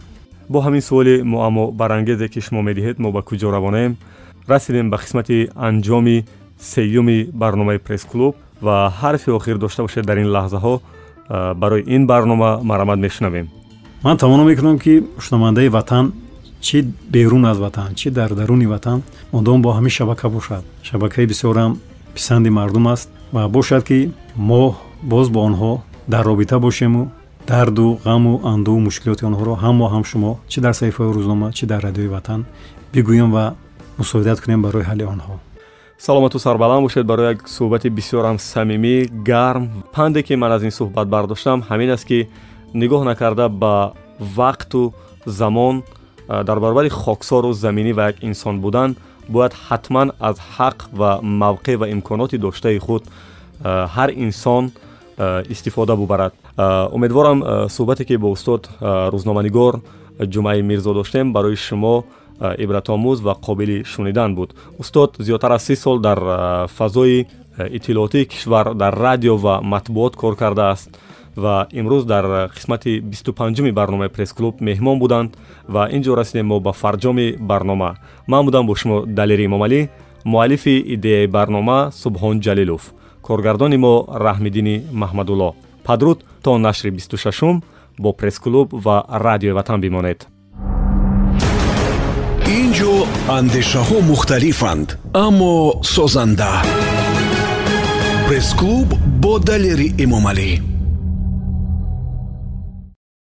бо ҳамин суоли муаммо барангезе ки шумо медиҳед мо ба куҷо равонаем расидем ба қисмати анҷоми сеюми барномаи пресс-клуб ва ҳарфи охир дошта бошед дар ин лаҳзаҳо барои ин барнома марамад мешунавем. Ман тавоно мекунам ки шунавандаи ватан чӣ берун аз ватан чӣ дар даруни ватан мудом бо ҳамин шабака бошад. Шабакаи бисёрам писанди мардум аст ва бошад ки мо боз бо онҳо дар робита бошему дарду ғаму андӯу мушкилоти онҳоро ҳам мо ҳам шумо чӣ дар саҳифаҳои рӯзнома чӣ дар радиои ватан бигӯем ва мусоидат кунем барои ҳалли онҳо. Саломату сарбаланд бошед барои як суҳбати бисёрам самимӣ гарм. Панде ки ман аз ин суҳбат бардоштам ҳамин аст ки нигоҳ накарда ба вақту замон дар баробари хоксору заминӣ ва як инсон будан бояд ҳатман аз ҳақ ва мавқеъ ва имконоти доштаи худ ҳар инсон истифода бубарад умедворам суҳбате ки бо устод рӯзноманигор ҷумъаи мирзо доштем барои шумо ибратомӯз ва қобили шунидан буд. Устод зиёдтар аз си сол дар фазои иттилоотии кишвар дар радио ва матбуот кор кардааст ва имрӯз дар қисмати бисту панҷуми барномаи пресс-клуб меҳмон буданд ва ин ҷо расидем мо ба фарҷоми барнома. Ман будам бо шумо далери эмомалӣ муаллифи идеяи барнома субҳон ҷалилов. Коргардони мо раҳмиддини маҳмадулло падруд то нашри бисту шашум бо пресс-клуб ва радиои ватан бимонед. Ин ҷо андешаҳо мухталифанд аммо созанда. Пресс-клуб бо далери эмомалӣ